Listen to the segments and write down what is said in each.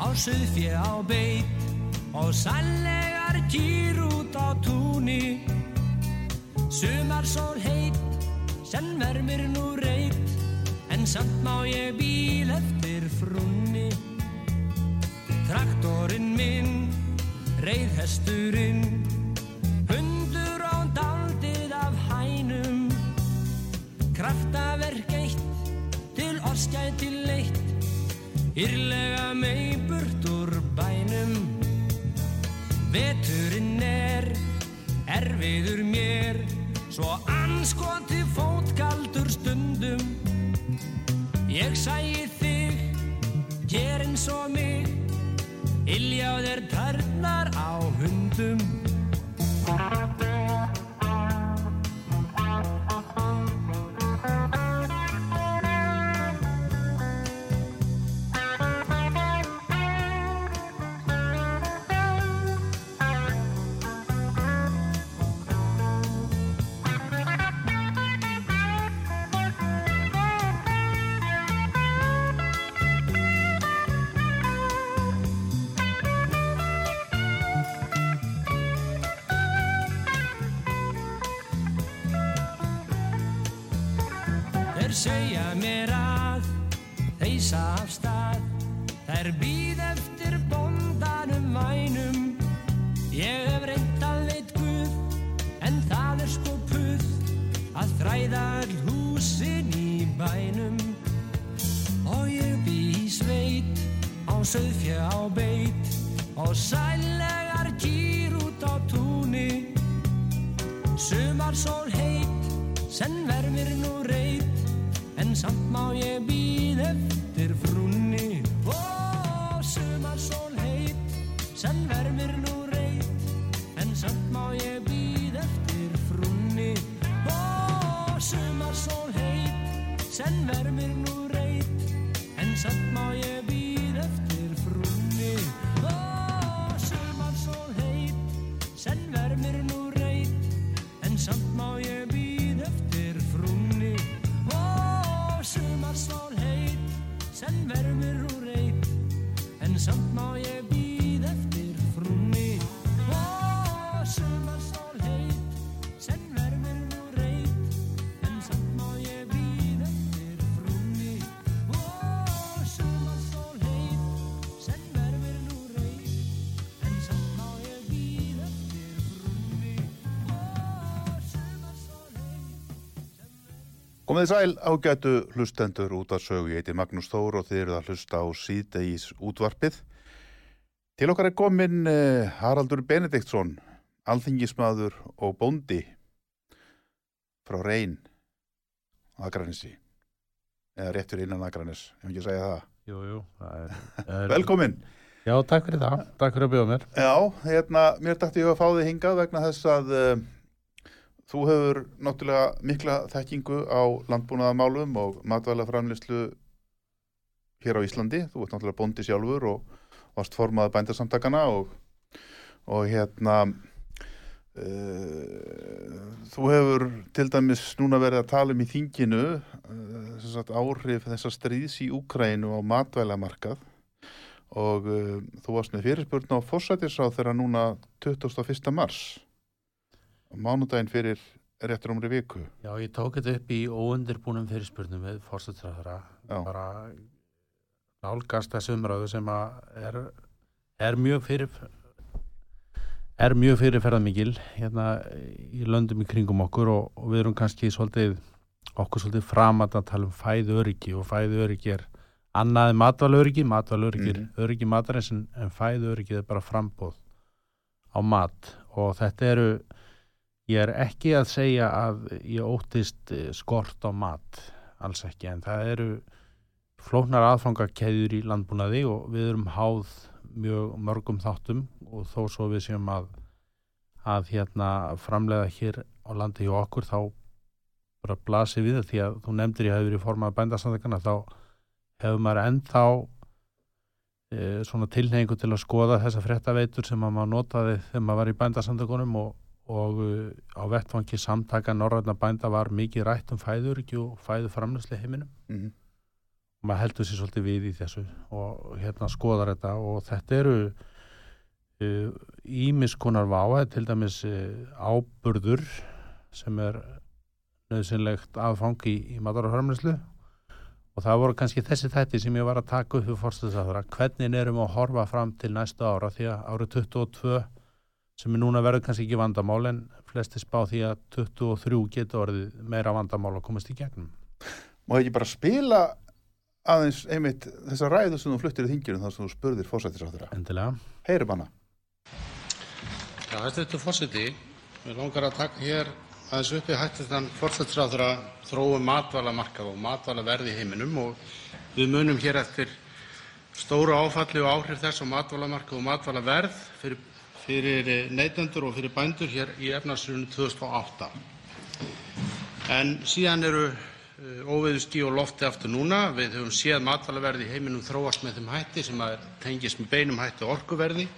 Á söðfjö á beit og sannlegar kýr út á túni. Sumar sól heit, sem vermir nú reit, en samt má ég bíl eftir frunni. Traktorinn minn, reyðhesturinn, hundur á daldið af hænum. Kraftaverk eitt, til orskæti leitt, Írlega mei burt úr bænum. Veturinn er erfiður mér. Svo anskoti fótkaldur stundum. Ég sæi þig, ger eins og mig. Ilja á þér törnar á hundum. Þeir segja mér að þeisa af stað. Þær býð eftir bondanum vænum. Ég hef reynd að veit Guð En það er sko puð Að þræða all húsin í bænum. Og ég bý í sveit Á söðfjö á beit. Og sælegar Komið þið sæl ágætu hlustendur út að sögu. Ég heiti Magnús Þór og þið eruð að hlusta á síðdegis útvarpið. Til okkar er komin uh, Haraldur Benediktsson, alþingismadur og bóndi frá Reyn Akranissi. Eða réttur innan Akranis, ef ekki að segja það. Jú, jú. það Er, er, Velkomin. Já, takk fyrir það. Takk fyrir að bjóða mér. Já, hérna, mér dætti ég að fá þig hingað vegna þess að uh, þú hefur náttúrulega mikla þekkingu á landbúnaðamálum og matvæla framlýslu hér á Íslandi. Þú ert náttúrulega bóndi sjálfur og varst formaði bændarsamtakana og, og hérna uh, þú hefur til dæmis núna verið að tala um í þinginu uh, áhrif þessa stríðs í Úkrænu á matvælamarkað og uh, þú varst með fyrirspurn á fórsætisráð þegar núna 21. mars mánudaginn fyrir réttur umri viku Já, ég tók þetta upp í óundirbúnum fyrirspurnum með fórstættræðara. Já. Bara nálgast þessu umræðu sem að er, er mjög fyrir er mjög fyrirferðamikil hérna í löndum í kringum okkur og, og við erum kannski svolítið okkur svolítið framat að tala um fæðu öryggi og fæðu öryggi er annaði matvalöryggi, matvalöryggi er öryggi matarins en, en fæðu öryggi er bara frambóð á mat og þetta eru ég er ekki að segja að ég óttist eh, skort á mat alls ekki en það eru flóknar aðfangakeðjur í landbúnaði og við erum háð mjög mörgum þáttum og þó svo við séum að að hérna framlega hér á landi hjá okkur þá bara blasi við því að þú nefndir ég hefur verið formað bændasandekana þá hefur maður ennþá e, svona tilhengu til að skoða þessa frettaveitur sem maður notaði þegar maður var í bændasandekunum og, og e, á vettfangi samtaka norræna bænda var mikið rætt um fæður og fæðu framlösli heiminum. Mm -hmm. og maður heldur sér svolítið við í þessu og hérna skoðar þetta. Og þetta eru ímiskonar uh, váa til dæmis uh, áburður sem er nöðsynlegt aðfang í, í matararhörmlislu og það voru kannski þessi þætti sem ég var að taka upp fyrir fórstuðsáðara, hvernig erum við að horfa fram til næsta ára? Því að árið 22 sem er núna verður kannski ekki vandamál en flesti spá því að 23 getur orðið meira vandamál að komast í gegnum. Má ekki bara spila aðeins einmitt þessa ræðu sem þú fluttir í þingjunum þar sem þú spurðir fórsættisráðura Endilega. Heyrum hana. Já, hættu fórseti, við langar að taka hér aðeins uppi hættu þann fórsættisráðura þróum matvalamarkað og matvalaverði í heiminum og við munum hér eftir stóru áfalli og áhrif þess á matvalamarkað og matvalaverð fyrir, fyrir neytendur og fyrir bændur í efnarsrunu 2008. En síðan eru óveðu skí og lofti aftur núna. Við höfum séð matvalaverði í heiminum þróast með þeim hætti sem tengist með beinum hætti orkuverði.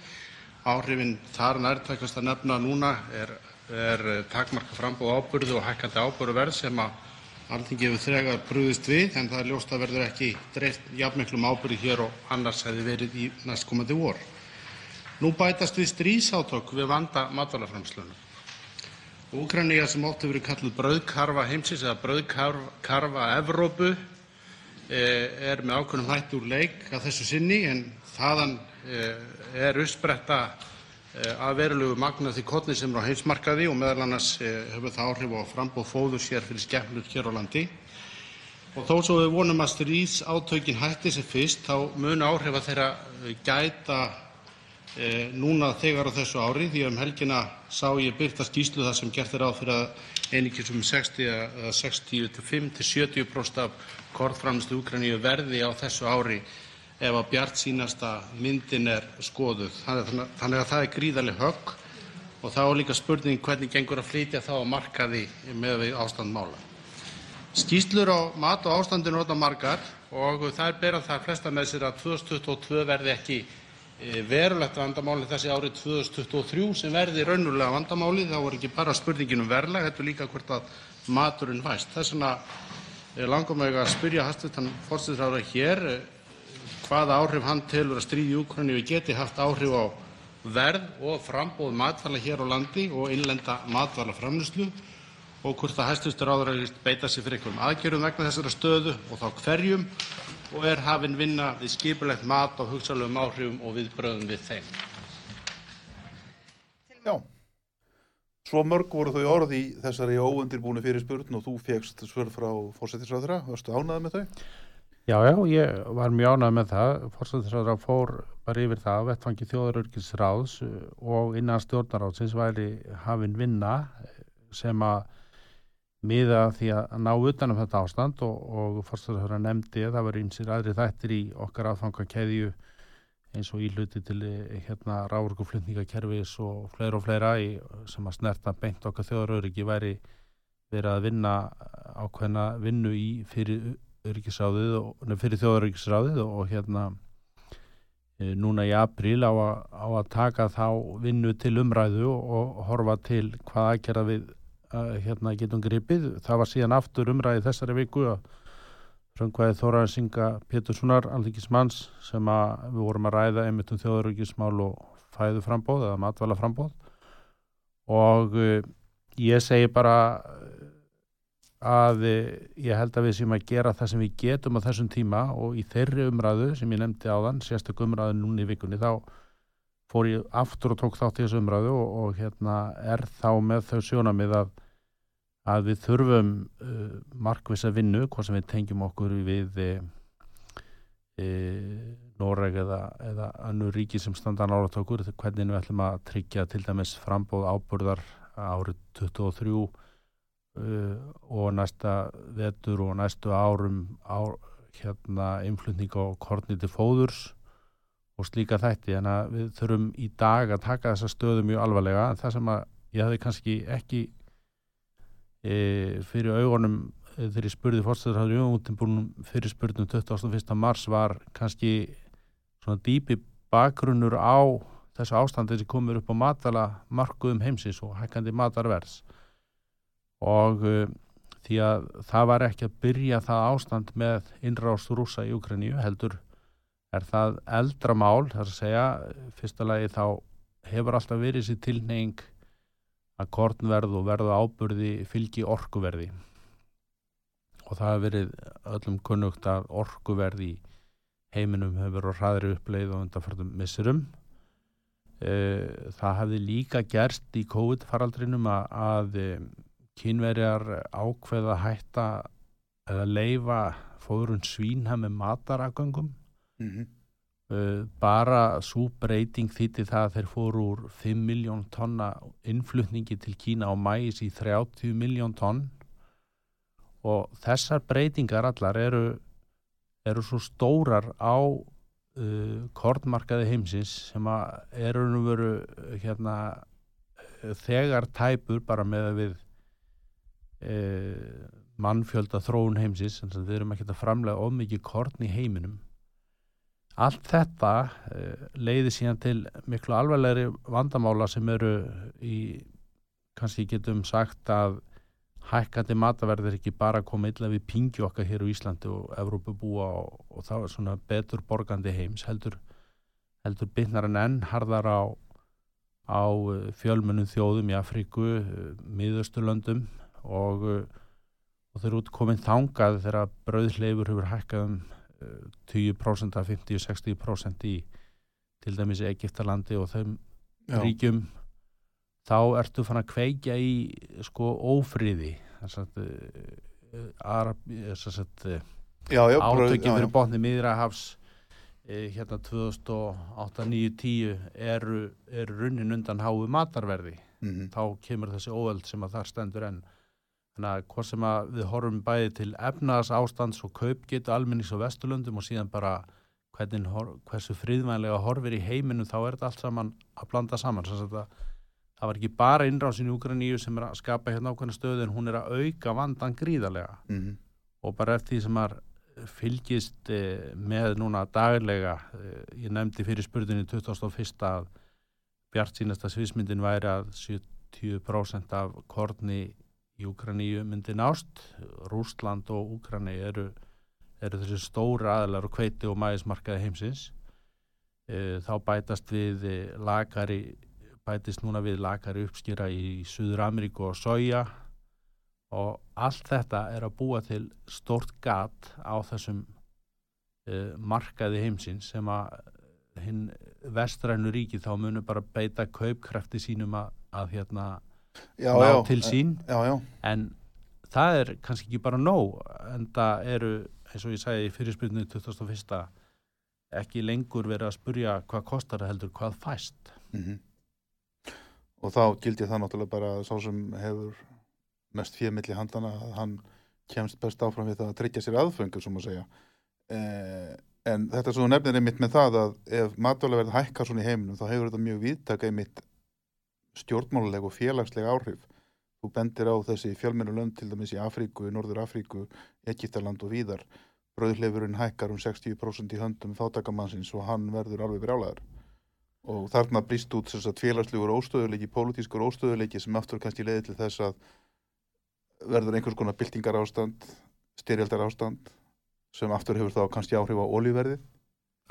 Áhrifin þar nærtækast að nefna núna er, er takmarka frambóð áburðu og hækkandi áburðuverð sem að Alþingi hefur þegar brugðist við en það er ljóst að verður ekki dreift jafnmiklum áburði hér og annars hefði verið í næstkomandi vor. Nú bætast við stríðsátök við vanda matvælaframslunum. Úkraína sem oft hefur verið kallað brauðkarfa heimsins eða brauðkarfa Evrópu er með ákveðnum hætti úr leik að þessu sinni en þaðan er uppspretta að verulegu magni af því korni sem er á heimsmarkaði og annars hefur það áhrif á framboð fóðurs hér fyrir skepnur hér á landi. Og þó svo við vonum að stríðsátökin hætti sem fyrst þá munu áhrifa þeirra gæta núna þegar á þessu ári því um helgina sá ég birta skýrslu þar sem gert er ráð fyrir að einungis um 65–70% af kornframleiðslu Úkraínu verði á þessu ári ef að bjartsýnasta myndin er skoðuð. Þannig að það er gríðarleg högg og þá er líka spurning hvernig gengur að flytja þá á markaði með ástand mála. Skýrslur á mat og ástandinu eru margar og þær bera það flesta með sér að 2022 verði ekki verulegt vandamáli þessi árið 2023 sem verði raunverulega vandamáli. Þá er ekki bara spurningin um verðlag heldur líka hvort maturinn fæst. Þess vegna langar mig að spyrja hæstv. forsætisráðherra hér hvaða áhrif hann telur að stríð í Úkraínu geti haft áhrif á verð og framboð matvæla hér á landi og innlenda matvælaframleiðslu og hvort að hæstv. ráðherra hyggst beita sér fyrir einhverjum aðgerðum vegna þessarar stöðu og þá hverjum og er hafin vinna við skipulegt mat á hugsanlegum áhrifum og viðbrögðum við þeim. Já, svo mörg voru þau orð í þessari óundirbúinu fyrirspurn og þú fegst svör frá fórsættisráðra, varstu ánæðið með þau? Já, já, ég var mjög ánægð með það. Fórsættisráðra fór bara yfir það að vettfangi þjóðarörgisráðs og innan stjórnaráðsins væri hafin vinna sem að miða því að ná utanum þetta ástand og, og fórsættisráðra nefndi að það var einsir aðri þættir í okkar aðfangakeðju eins og íluti til hérna rávorkuflutningakerfis og fleira og fleira í, sem að snerta beint okkar þjóðaröryggi væri verið að vinna ákveðna vinnu í fyrir fyrir þjóðaröryggisráðið og, hérna e, núna í april á, á að taka þá vinnu til umræðu og, og horfa til hvað aðgerða við að, hérna getum gripið. Það var síðan aftur umræði þessari viku að fröngvæði Þóraðinsinga Péturssonar alþykismanns sem að við vorum að ræða einmitt um þjóðaröryggismál og fæðu frambóð eða matvala frambóð og e, ég segi bara að ég held að við séum að gera það sem við getum á þessum tíma og í þeirri umræðu sem ég nefndi á þann, sérstök umræðu núni í vikunni, þá fór ég aftur og tók þátt í þessu umræðu og, og hérna er þá með þau sjónamið að, að við þurfum uh, markvisa vinnu, hvað sem við tengjum okkur við uh, e, Noreg eða, eða annu ríki sem standa nálat okkur hvernig við ætlum að tryggja til dæmis frambóð ábúrðar árið 23 uh, og næsta vetur og næstu árum á, hérna innflutning á korni til fóðurs og slíka þætti. En að við þurfum í dag að taka þessa stöðu mjög alvarlega. En það sem að ég hafi kannski ekki e, fyrir augunum e, þegar ég spurði fórstæðar fyrir spurnum 21. mars var kannski svona dýpi bakgrunnur á þessu ástandi sem komur upp á matala markuðum heimsins og hækkandi matarverðs og e, því að það var ekki að byrja það ástand með innrást rúsa í Ukræníu heldur er það eldra mál, þar að segja, fyrsta lagi þá hefur alltaf verið þessi tilneying að kornverð og verðu ábyrði fylgi orkuverði og það hefur verið öllum kunnugt að orkuverði í heiminum hefur verið ræðri uppleið og undanfartum missurum. Eh, það hefði líka gerst í COVID-faraldrinum að, eh, kynverjar ákveða hætta eða leifa fóðurinn svínha með mataragöngum Mm -hmm. Uh, bara svo breyting þýtti það að þeir fóru úr 5 miljón tonna innflutningi til Kína á mæs í 30 miljón tonn. Og þessar breytingar allar eru, eru svo stórar á uh, kortmarkaði heimsins sem eru nú veru hérna, þegar tæpur bara með að við uh, mannfjölda þróun heimsins, þannig að við erum ekki að framlega of mikið korn í heiminum Allt þetta uh, leiði síðan til miklu alveglegri vandamála sem eru í, kannski getum sagt að hækkandi mataverðir ekki bara koma illa við pingju okkar hér á Íslandi og Evrópu búa og, og það er svona betur borgandi heims heldur, heldur byrnar en enn harðar á, á eh, fjölmunum þjóðum í Afríku, eh, miðausturlöndum og, og þeir eru út komin þangað þegar brauðleifur hefur hækkað um 20% af 50-60% í til dæmis Egiptalandi og þeim Já. ríkjum þá ertu fann að kveikja í sko ófríði átökjum fyrir botni miðrahafs hérna 2008, 9, 10 eru, eru runnin undan háu matarverði mm -hmm. þá kemur þessi óöld sem að þar stendur enn Þannig að hvort sem að við horfum bæði til efnaðs ástands og kaupgetu almennings og vesturlundum og síðan bara hvernig, hversu friðvænlega horfir í heiminu þá er þetta allt saman að blanda saman. Það, það var ekki bara innrásin í Ukraínu sem er að skapa hérna ákveðna stöðu en hún er að auka vandan gríðarlega mm -hmm. og bara eftir því sem að fylgist eh, með núna daglega, eh, ég nefndi fyrir spurningi 2001 að Bjart sínasta svismyndin væri að 70% af korni í Úkraníu myndi nást. Rúsland og Úkrani eru, eru þessi stóri aðlar og kveiti og mæðismarkaði heimsins. E, þá bætast við e, lagari bætist núna við lagari uppskýra í Suður Ameríku og Soja. Og allt þetta er að búa til stort gat á þessum e, markaði heimsins sem að hinn vestrænu ríki þá munum bara beita kaupkrafti sínum að, að hérna já, ná já, til sín. En það er kannski ekki bara nóg en það eru, eins og ég sagði í fyrirspilinu 2001 ekki lengur verið að spurja hvað kostar heldur, hvað fæst. Mm -hmm. og þá gildi það náttúrulega bara sá sem hefur mest fjömiðli handana að hann kemst best áfram við það að tryggja sér aðfengur sem að segja. Eh, en þetta er svo nefnir einmitt með það að ef matvælega verður hækkar svona í heiminum þá hefur þetta mjög viðtaka einmitt stjórnmáluleg og félagsleg áhrif. Þú bendir á þessi fjölmennu lönd til dæmis í Afríku, Norður Afríku, Egiptaland og víðar. Bröðleifurinn hækkar um 60% í höndum þáttakamannsins og hann verður alveg brjálæður. Og þarna brist út þess að félagslegur óstöðuleiki, pólitískur óstöðuleiki sem aftur kannski leiði til þess að verður einhvers konar byltingar ástand, styrjaldar ástand sem aftur hefur þá kannski áhrif á olíverðið.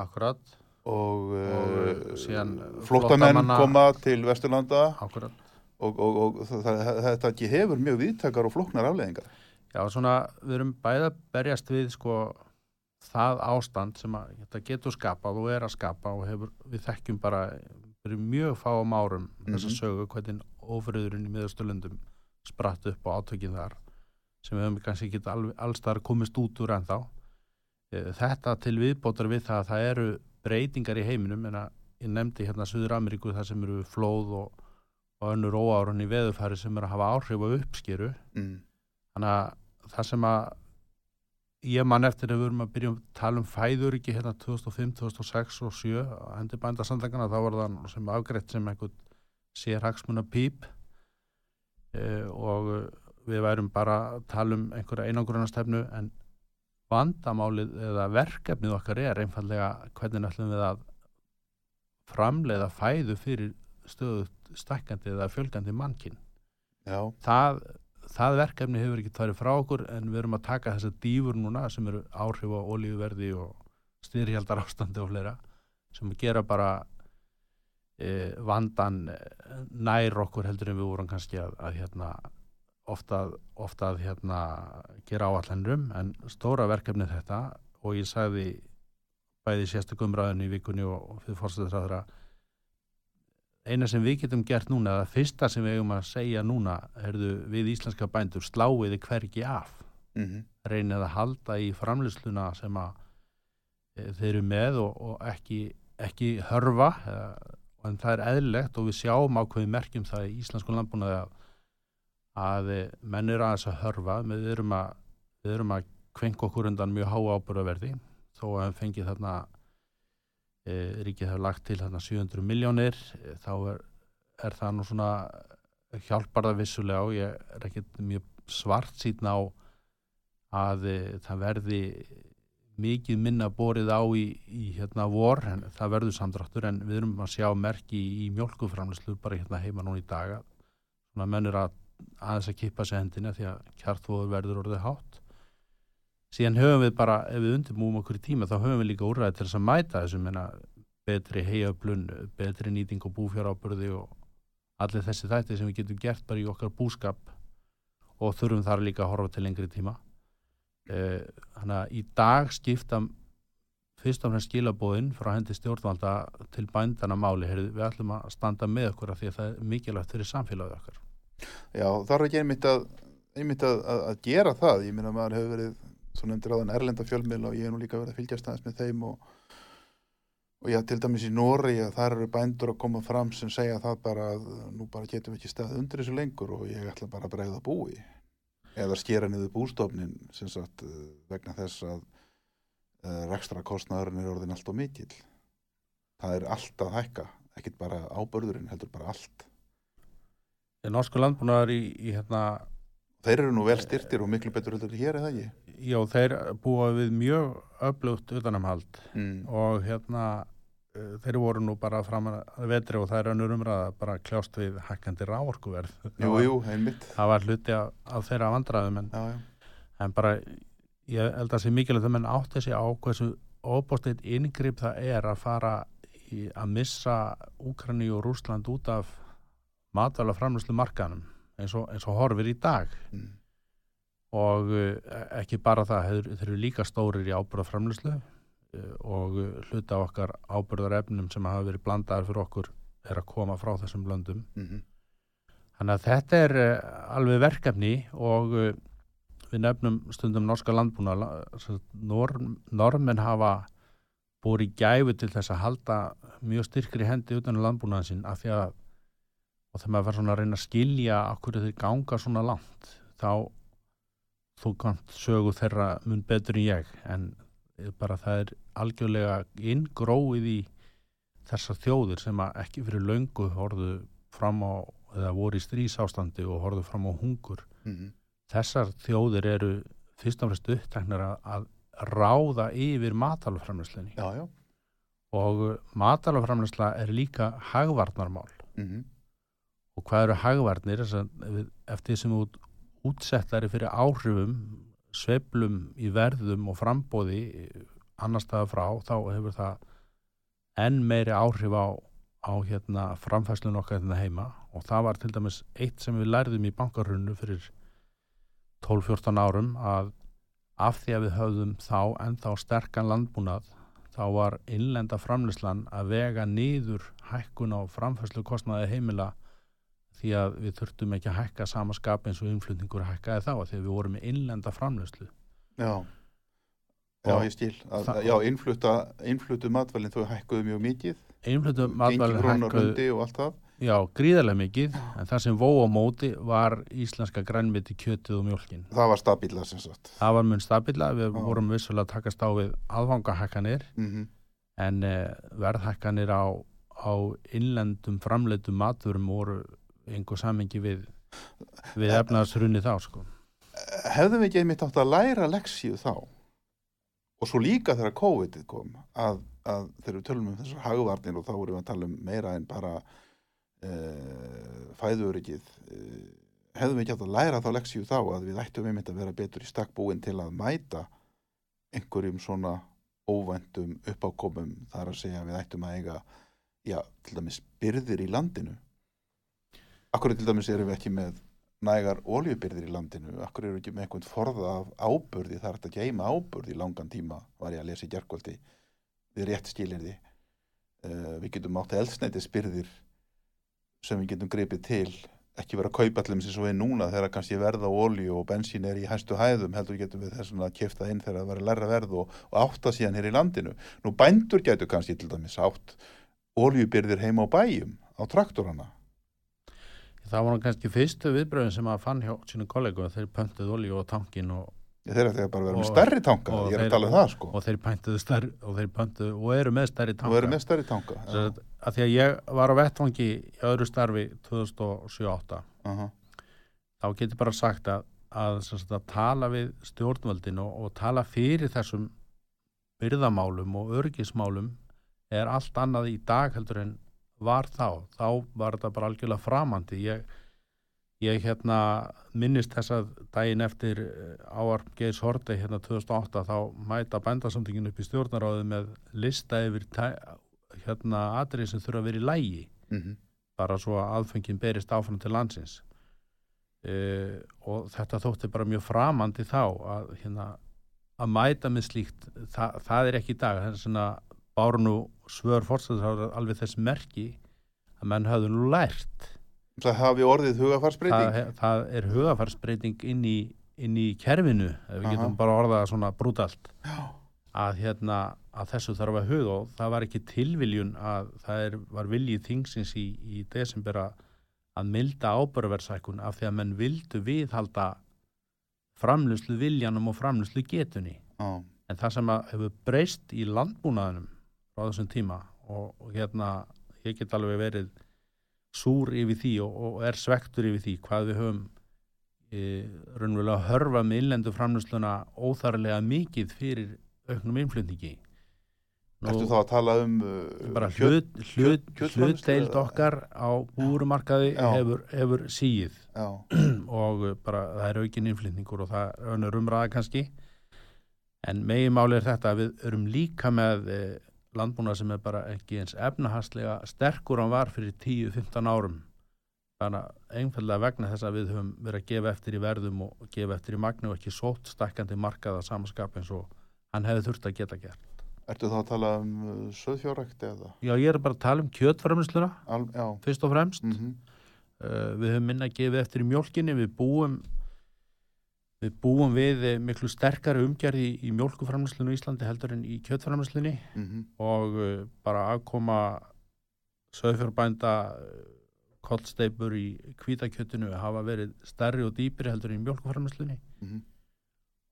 Akkurat og, og uh, flottamenn koma til Vesturlanda Akkurat. og, og, og þetta ekki hefur mjög viðtakar og flokknar afleðingar Já, svona við erum bæða berjast við sko það ástand sem að þetta getur skapað og er að skapa og hefur, við þekkjum bara verið mjög fáum árum mm -hmm. þess að sögu hvernig ofriðurinn í miðausturlundum spratt upp á átökinn þar sem við hefum kannski ekki allstar komist út úr en þá þetta til viðbótar við það að það eru breytingar í heiminum. En að ég nefndi hérna Suður Ameríku þar sem eru flóð og, og önnur óárun í veðufæri sem eru að hafa áhrif á uppskeru. Mm. þannig að það sem að ég man eftir að við erum að byrja að tala um fæður ekki hérna 2005, 2006 og 2007 að hendi bændasandagana þá var það sem afgreitt sem einhvern sér hagsmuna píp e, og við værum bara að tala um einhverja einangrunastefnu en vandamálið eða verkefnið okkar er einfallega hvernig ætlum við að framleiða fæðu fyrir stöðut stækkandi eða fjölgandi mannkinn það, það verkefni hefur ekki tvarið frá okkur en við erum að taka þessar dýfur núna sem eru áhrif á olíuverði og styrhjaldar ástandi og fleira sem gera bara e, vandan e, nær okkur heldur en við vorum kannski að, að hérna ofta, ofta að hérna gera áallanrum en stóra verkefni þetta og ég sagði bæði sérstökum ræðinu í vikunni og, fyrir fórstæðisræðra eina sem við getum gert núna eða fyrsta sem við eigum að segja núna erðu við íslenska bændur sláiði hvergi af. Mm reynið að halda í framlýsluna sem að e, þeir eru með og, og ekki, ekki hörfa e, en það er eðlilegt og við sjáum ákveði merkjum það í íslensku landbúnaði að, að e, menn eru aðeins að hörfa. Við erum að, við erum að kvenka okkur undan mjög háa ábúraverði þó að við fengið þarna e, ríkið hefur lagt til þarna 700 miljónir e, þá er, er það nú svona hjálpar það vissulega og ég er ekkert mjög svart síðan á að e, það verði mikið minna borið á í, í hérna vor, en það verður samdráttur. En við erum að sjá merki í, í mjölkuframlislu bara hérna heima núna í daga svona mennur að aðeins að kippa sig hendina því að kjartfóður verður orðið hátt. Síðan höfum við bara, ef við undirbúum okkur í tíma þá höfum við líka úrræði til þess að mæta þessum menna, betri heiablun betri nýting og búfjáráburði og allir þessi þætti sem við getum gert bara í okkar búskap og þurfum þar líka að horfa til lengri tíma. Þannig að í dag skipta fyrst og fremst skilabóðin frá hendi stjórnvalda til bændana máli, við ætlum að standa með okkur af því að það er mikilvægt fyrir samfélagið okkar Já, er ekki einmitt að, einmitt að, að, að gera það, ég minna að maður hefur verið svo nefndir áðan erlenda fjölmil og ég hef nú líka verið að fylgjast aðeins með þeim og, og já, til dæmis í Nóri að þar eru bændur að koma fram sem segja það bara að nú bara getum við ekki stað undir þessu lengur og ég ætla bara að bregða búi. Eða skera niður bústofnin sem sagt vegna þess að uh, rekstra kostnaðurinn er orðin allt og mikill. Það er allt að hækka ekkit bara ábörðurinn heldur bara allt Norsku landbúnaðar í, í hérna þeir eru nú vel styrtir og miklu betur heldur hér eða ekki já, þeir búa við mjög öflugt utanamhald mm. og hérna uh, þeir voru nú bara fram að vetri og það er önnur umræða bara kljást við hækkandi ráorkuverð Jú, jú, einmitt það var hluti af, af þeirra vandraðum en, já, já. en bara ég held að sé mikilvægt að menn átti sig á hversu óbústitt yngripp það er að fara í, að missa Úkrani og Rúsland út af matvæla framlýslu markanum eins og, eins og horfir í dag. Mm. og uh, ekki bara það þeir, eru líka stórir í ábyrðaframlýslu uh, og hluta af okkar ábyrðarefnum sem hafa verið blandaðar fyrir okkur er að koma frá þessum löndum. Mm Þannig að þetta er uh, alveg verkefni og við nefnum stundum norska landbúna nor, normen hafa búið í gæfu til þess að halda mjög styrkri hendi utan á landbúnaðin sín af því að og þegar maður var svona að reyna að skilja okkur þeir ganga svona langt þá þú kannt sögu þeirra mun betur en ég. En bara það er algjörlega inngróið í þessar þjóðir sem að ekki fyrir löngu horfðu fram á eða voru í strísástandi og horfðu fram á hungur. -hmm. þessar þjóðir eru fyrst og fremst uppteknar að, ráða yfir já og matalaframlösla er líka hagvarnarmál. Mm og hvað eru hagvarnir eftir sem út útsettari fyrir áhrifum sveiflum í verðum og frambóði annar staða frá þá hefur það enn meiri áhrif á, á hérna, framfæslun okkar hérna heima. Og það var til dæmis eitt sem við lærðum í bankarunnu fyrir 12-14 árum að af því að við höfðum þá ennþá sterkan landbúnað þá var innlenda framlýslan að vega niður hækkun á framfæslu kostnaði heimila því að við þurftum ekki að hækka sama skap eins og innflutningur hækkaði þá að við vorum með innlenda framlýslu Já, Já, ég skil. Að, já, innfluttu matvælinn þau hækkuðu mjög mikið. einflutu Gengi matvælin krónar hækkuðu já, gríðarlega mikið en það sem vó á móti var íslenska grænmiti kjötið og mjólkin Það var stabíla sem sagt. það var mun stabila, við Já. vorum vissulega að takast á við aðfangahækkanir Mm en eh, verðhækkanir á, á innlendum framleitum maturum voru einhver samengi við við efnaðsrunni þá sko Hefðum við ekki einmitt átt að læra leksíu þá? Og svo líka þegar COVID kom að, að þegar við tölum um þessar hagvarnir og þá vorum við að tala um meira en bara uh, fæðuöryggið uh, hefðum við ekki átt að læra þá leksíu þá að við ættum einmitt að vera betur í stakkbúin til að mæta einhverjum svona óvæntum uppákomum þar að segja að við ættum að eiga já, til dæmis byrðir í landinu Akkur til dæmis erum við ekki með nægar oljubyrðir í landinu? Akkur eru ekki með einhvern forða af áburði? Það er hægt að geima áburði í langan tíma? Var ég að lesa í gerkvöldi við rétt skilirði uh, við getum átt eldsneitisbyrðir sem við getum gripið til. Ekki vera að kaupa allir sem svo er núna þegar kannski verða á olju og bensín er í hæstu hæðum heldur getum við þess að kefta inn þegar það verður læra verð og, og átta síðan hér í landinu. Nú bændur getur kannski til dæmis átt oljubyrðir heima á bæjum á traktorana það var kannski fyrstu viðbröðin sem að fann hjá sínum kollegu þeir pöntuð olíu og tankin og, þeir ætti bara að vera með Og- stærri tanka og ég þeir- að um það sko. og þeir pöntuðu stærri og þeir pöntuðu og eru með stærri og tanka eru með stærri tanka sagt, að því að ég var á vettvangi í öðru starfi 2007-08 Aha. þá getur bara sagt að, að, að tala við stjórnvöldin og, og tala fyrir þessum byrðamálum og örgismálum er allt annað í dag heldur en var þá. Þá var þetta bara algjörlega framandi. Ég, ég hérna minnist þess að daginn eftir eh, áarp Geis Horti hérna 2008 þá mæta bændasamtingin upp í stjórnaráðu með lista yfir hérna atrið sem þurfa að vera í lægi Mm bara svo að aðfengin berist áfram til landsins uh, og þetta þótti bara mjög framandi þá að, hérna, að mæta með slíkt Þa, það er ekki í dag það er svona bárnu svör fórstæðar alveg þess merki að menn hafðu nú lært. Það hafi orðið það, hugafarsbreyting he- það er hugafarsbreyting inn í, inn í kerfinu ef við Aha. getum bara orðað svona brútalt. Að, hérna, að þessu þarf að huga og það var ekki tilviljun að það er, var viljið þingsins í, í desember að milda ábörverðsækun af því að menn vildu viðhalda framlöslu viljanum og framlöslu getunni Já. en það sem hefur breyst í landbúnaðinum á þessum tíma og, og hérna ég get alveg verið súr yfir því og, og er svektur yfir því hvað við höfum e, raunverulega hörfa með innlendu framlösluna óþarlega mikið fyrir auknum innflutningi. Ertu þá að tala um uh, hlut, hlut, hlutdeild okkar á búrumarkaði Já. hefur, hefur síið Já, og bara það er aukin innflytningur og það önnur umræða kannski. En meginmáli er þetta að við erum líka með eh, landbúna sem er bara ekki eins efnahastlega sterkur hann var fyrir 10-15 árum þannig að einfallega vegna þess að við höfum verið að gefa eftir í verðum og gefa eftir í magni og ekki sótt stækkandi markaða samanskap eins og hann hefði þurft að geta gert. ertu þá að tala um uh, söðfjárrækt eða? Já, ég er bara að tala um kjötframlýsluna fyrst og fremst. mm Uh, við höfum minna að gefa eftir í mjólkinni, við búum við búum við eh, miklu sterkari umgerði í, í mjólkuframlýslinu í Íslandi heldur en í kjötframlýslunni mm og uh, bara aðkoma sögfjörbænda kollsteipur í kvítakjötinu hafa verið stærri og dýpri heldur en í mjólkuframlýslunni Mhm.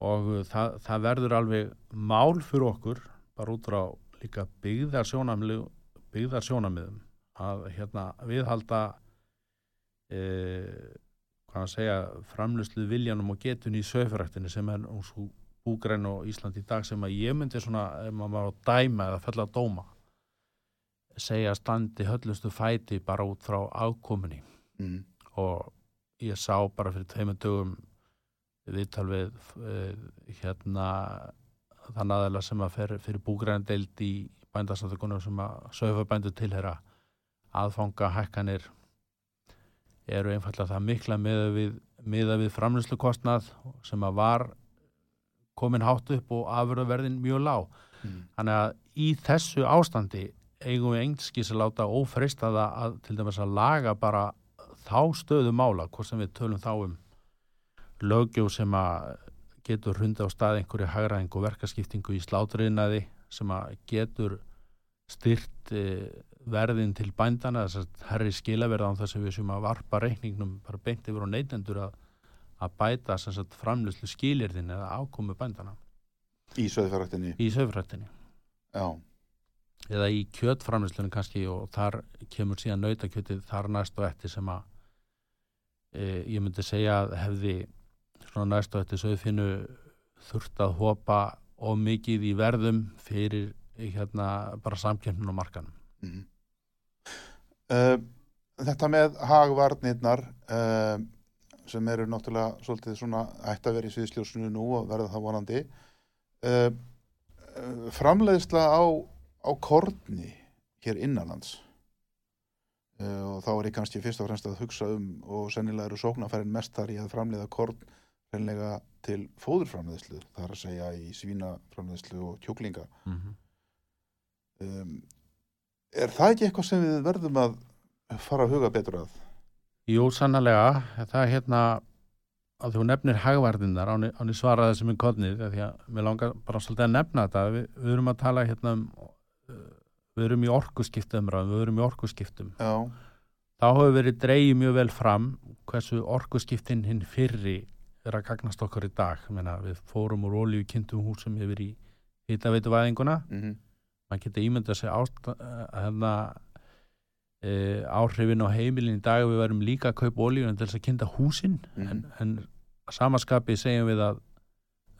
og uh, það, það verður alveg mál fyrir okkur bara út frá líka byggðar byggðar sjónamiðum að hérna viðhalda e, hvað að segja framlöslu viljanum og getun í sögfjöræktinu sem er nú svo búgræn og Ísland í dag sem að ég myndi svona ef maður var að dæma eða fella að dóma segja standi höllustu fæti bara út frá ákominni Mm. og ég sá bara fyrir tveimur dögum viðtal við uh, hérna þann aðeila sem að fer fyrir búgræn deild í bændasamtökunum sem að sögfabændu tilhera aðfanga hækkanir eru einfallega það mikla miða við, miða við framlýslu sem að var komin hátt upp og afurðaverðin mjög lág. Mm. Þannig að í þessu ástandi eigum við engskis að láta ófreistaða að til dæmis að laga bara þá stöðu mála, hvort sem við tölum þá um lögjöf sem að getur hundi á stað einhverju hagraðing og verkaskiptingu í slátriðinaði sem að getur styrt e, verðin til bændana þess að herri skilaverða á þess að við sem að varpa reikningnum bara beint yfir á neytendur að, að bæta sagt, framlöslu skilirðin eða ákomu bændana Í söðfjörrættinni í söfrættinni Já, eða í kjötframlöslunum kannski og þar kemur síðan nautakjötið þar næst og eftir sem að e, ég myndi segja að hefði svona næst og eftir söðfinu þurft að hopa og mikið í verðum fyrir hérna bara samkjöfnun á markanum mm uh, Þetta með hagvarnirnar uh, sem eru náttúrulega svolítið svona ætti að vera í sviðsljósinu nú og verða það vonandi uh, framleiðsla á, á korni hér innanlands. Og þá er ég kannski fyrst og fremst að hugsa um og sennilega eru sóknarfærin mest þar í að framleiða korn reynlega til fóðurframleiðslu þar að segja í svínaframleiðslu og kjúklinga. Mm -hmm. um, er það ekki eitthvað sem við verðum að fara að huga betur að? Jú, sannlega, það er hérna að þú nefnir hagvarðinnar áni, áni svaraði sem er kodnið því að mér langar bara svolítið að nefna þetta. Við, við erum að tala hérna um uh, við erum í orkuskiptum við erum í orkuskiptum. Já, þá hefur verið dreigið mjög vel fram hversu orkuskiptin hinn fyrri er að gagnast okkar í dag. Meina, við fórum úr olíu kynntum húsum yfir í hittaveitu væðinguna mm maður getur ímyndað sér hérna, uh, áhrifin á heimilin í dag við verum líka að kaupa olíun til þess að kynna húsin. Mhm. en, en samaskapi segjum við að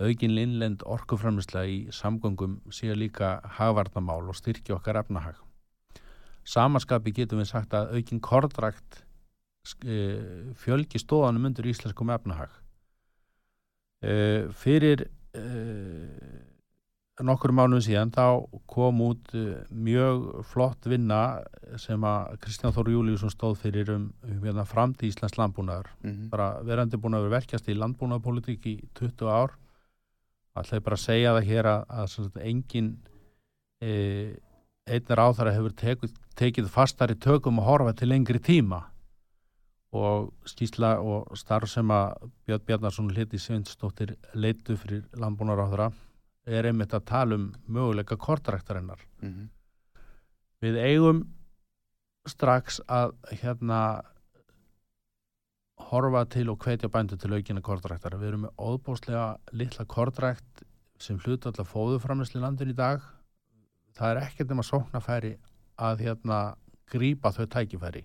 aukin linlend orkuframisla í samgöngum sé líka hagvarnamál og styrki okkar efnahag. Samaskapi getum við sagt að aukin kordrakt uh, fjölgi stóðanum undir íslenskum efnahag. Uh, fyrir uh, nokkur mánuð síðan þá kom út uh, mjög flott vinna sem að Kristján Þóru Júliusson stóð fyrir um, um hérna, framtíð Íslands landbúnaðar. -hmm. bara verandi búin að vera verkjast í landbúnaðarpolitík í 20 ár. Alltaf bara að segja það hér að, að sagt, engin e, einn ráþara hefur tekið, tekið fastari tökum að horfa til lengri tíma. Og skýsla og starf sem að Björn Bjarnarsson hliti Svinsdóttir leitu fyrir landbúnaðaráþara er einmitt að tala um möguleika kortræktarinnar Mm -hmm. við eigum strax að hérna horfa til og hvetja bændur til aukina kortræktara. Við erum með óbúslega litla kortrækt sem hluta allar fóðuframlisli landin í dag. Það er ekkert nema sóknafæri að hérna grípa þau tækifæri.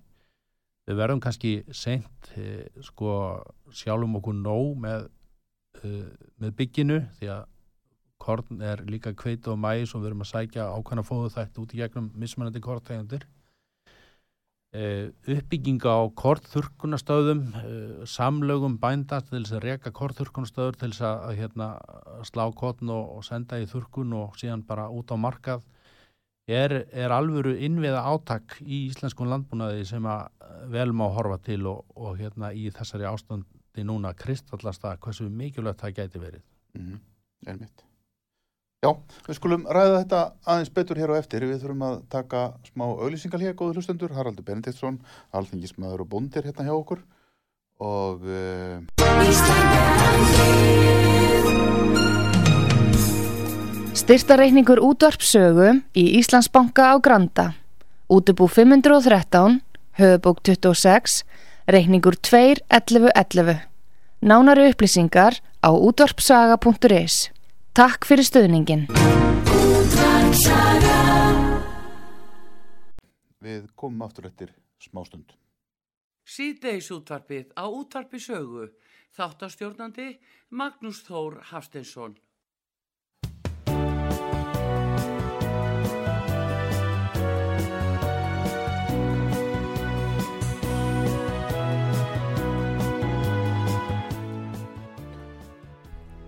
Við verðum kannski seint eh, sko sjálfum okkur nóg með, uh, með bygginu því að korn er líka kveitu og mæs og við erum að sækja ákvæmna fóðu þætti út í gegnum mismunandi korttegundir uh, uppbygginga á kortþurkunastöðum uh, samlögum bænda til þess að reka kortþurkunastöður til þess að, hérna, slá korn og, og senda í þurkun og síðan bara út á markað er, er alvöru innviða átak í íslenskun landbúnaði sem að vel má horfa til og, og hérna í þessari ástandi núna kristallast að hversu mikilvægt það gæti verið Mm -hmm. Einmitt. Já, við skulum ræða þetta aðeins betur hér á eftir. Við þurfum að taka smá auðlýsingal hér, góður hlustendur. Haraldur Benediktsson, alþingismæður og bóndir hérna hjá okkur. Og uh, Styrtareikningur útvarpsögu í Íslandsbanka á Granda. Útubú 513, höfubók 26, reikningur 2.11.11. Nánari upplýsingar á útvarpsaga.is. Takk fyrir stöðningin. við komum aftur eftir smástund. Síðdeis útvarpið á útvarpi sögu. Þáttastjórnandi Magnús Þór Hafsteinsson.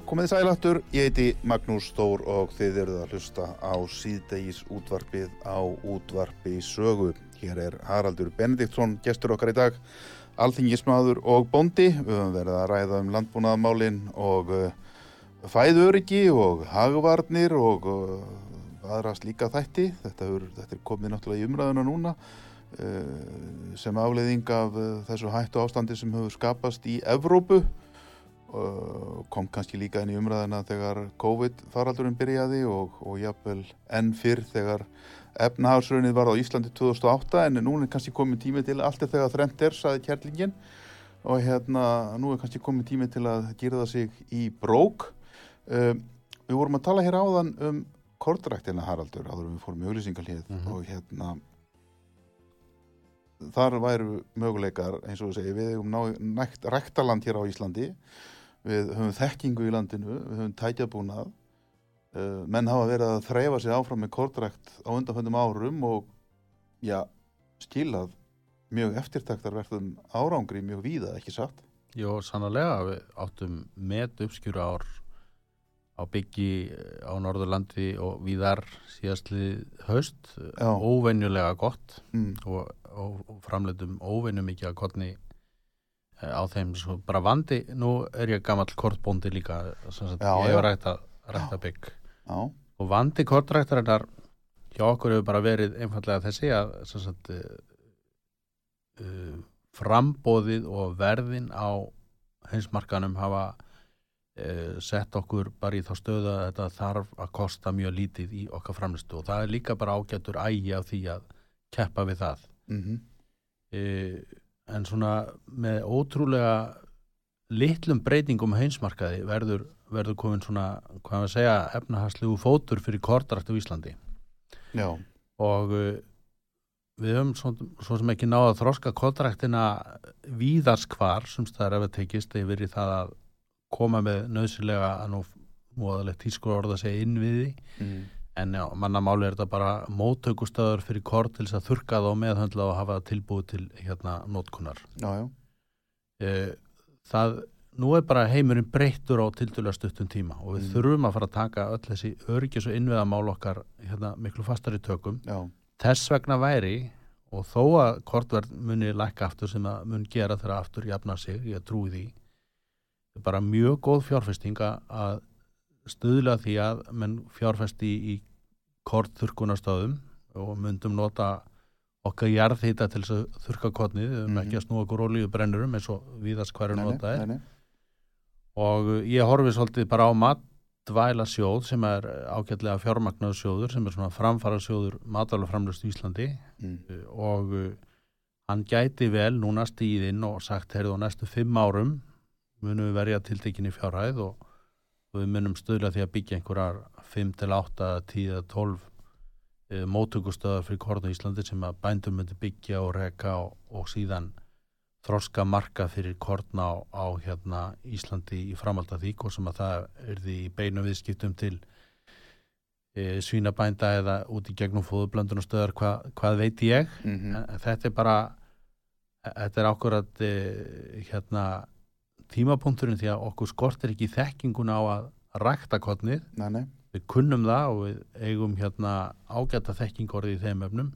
Komið sælattur, ég heiti Magnús Þór og þið eruð að hlusta á síðdegis útvarpið á útvarpi sögu. Hér er Haraldur Benediktsson, gestur okkar í dag, alþingismadur og bóndi. Við höfum verið að ræða um landbúnaðamálin og uh, fæðuriki og hagvarnir og uh, aðra slíka þætti. Þetta, er, þetta er komið náttúrulega í umræðuna núna uh, sem afleiðing af þessu hættu ástandi sem hefur skapast í Evrópu kom kannski líka inn í umræðina þegar COVID faraldurinn byrjaði og, og jafnvel enn fyrr þegar efnahagsraunnið var á Íslandi 2008 en nú er kannski komið tími til allt er þegar þrend er, saði kærlingin og hérna nú er kannski komið tími til að gera það sig í brók. Um, við vorum að tala hér áðan um kortræktina Haraldur áður við fórum í auðlýsingalíð mm -hmm. og hérna þar væru möguleikar eins og þú segir við hefum nægt ræktaland hér á Íslandi við höfum þekkingu í landinu við höfum tækjabúnað uh, menn hafa verið að þreyfa sig áfram með kortrækt á undanföndum árum og já, skilað mjög eftirtaktarverðum árangri mjög víða, ekki satt? Jó, sannlega, við áttum með uppskjúru ár á byggi á Norðurlandi og víðar síðastlið haust Já. óvenjulega gott mm. og, og, framleitum óvenju mikið að kottni eh, á þeim svo bara vandi, nú er ég gammal kortbóndi líka, sagt, Já, ég hef rægt að bygg. Já. og vandi kortræktarinnar hjá okkur hefur bara verið einfallega þessi að sagt, uh, frambóðið og verðin á heimsmarkanum hafa sett okkur bara í þá stöðu að þetta þarf að kosta mjög lítið í okkar framlistu og það er líka bara ágættur ægi af því að keppa við það. Mm -hmm. uh, en svona með ótrúlega litlum breytingum heimsmarkaði verður, verður komin svona, hvað maður segja efnahagslegu fótur fyrir kortrækt á Íslandi Já. og við höfum svo, svo sem ekki náða að þroska kontraktina víðarskvar sem staðar ef það tekist yfir í það að koma með nöðsilega að nú móðalegt tískur orða segja innviði mm. En já, mannamáli er þetta bara móttökustöður fyrir kort til þess að þurka þá meðhöndla og hafa tilbúið til hérna nótkunar já, já. E, það nú er bara heimurinn breyttur á tildulega stuttum tíma og við mm. þurfum að fara að taka öll þessi öryggis og innviðamál okkar hérna, miklu fastar í tökum já Þess vegna væri og þó að kortverð muni lækka aftur sem að mun gera þeirra aftur jafna sig, ég trúi því bara mjög góð fjárfesting að stuðla því að menn fjárfesti í kortþurkunastöðum og myndum nota okkar jarðhýta til þess að þurka kortnið, við höfum mm -hmm. ekki að snúa okkur ólíu brennurum eins og viðast hverju notaði og ég horfi svolítið bara á mat dvæla sjóð sem er ágætlega fjármagnaðu sjóður sem er svona framfara sjóður matalaframlust í Íslandi mm. Eh, og uh, hann gæti vel núna stíðinn og sagt heyrðu á næstu fimm árum munum við verja tiltekinni fjárhæð og, og við munum stöðla því að byggja einhverjar 5 til 8, 10, 12 uh, mótökustöðar fyrir korna í Íslandi sem að bændum myndi byggja og reka og, og síðan þroska marka fyrir kortna á, á hérna Íslandi í framhald af því hvort sem að það er því beinu viðskiptum til e, svínabænda eða út í gegnum fóðublöndun og stöðar hva, hvað veit ég mm -hmm. þetta er bara þetta er ákvarðat e, hérna tímapunkturinn því að okkur skortir ekki þekkinguna á að rækta kortnið við kunnum það og við eigum hérna ágæta þekkingorði í þeim öfnum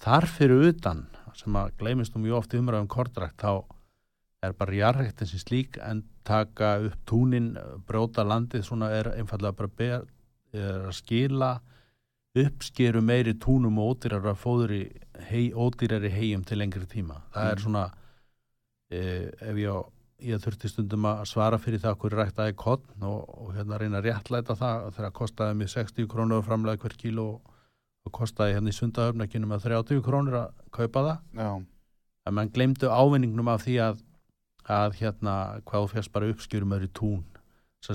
þar fyrir utan sem að gleymist um mjög oft umræðum kortrækt þá er bara jarræktin sem slík en taka upp túnin, bróta landið svona er einfallega bara ber, er að skila uppskeru meiri túnum og ódýrar að fóður í hei, ódýrari hegjum til lengri tíma. Það mm. er svona eh, ef ég, ég þurfti stundum að svara fyrir það hverju ræktaði kottn og, og hérna reyna að réttlæta það þegar kostaði mig 60 krónur framlega hver kíló og og kostaði hérna í sundahöfn ekki um að 30 krónur að kaupa það Já. en mann glemdu ávinningnum af því að, að hérna hvað férst bara uppskjörum öðru tún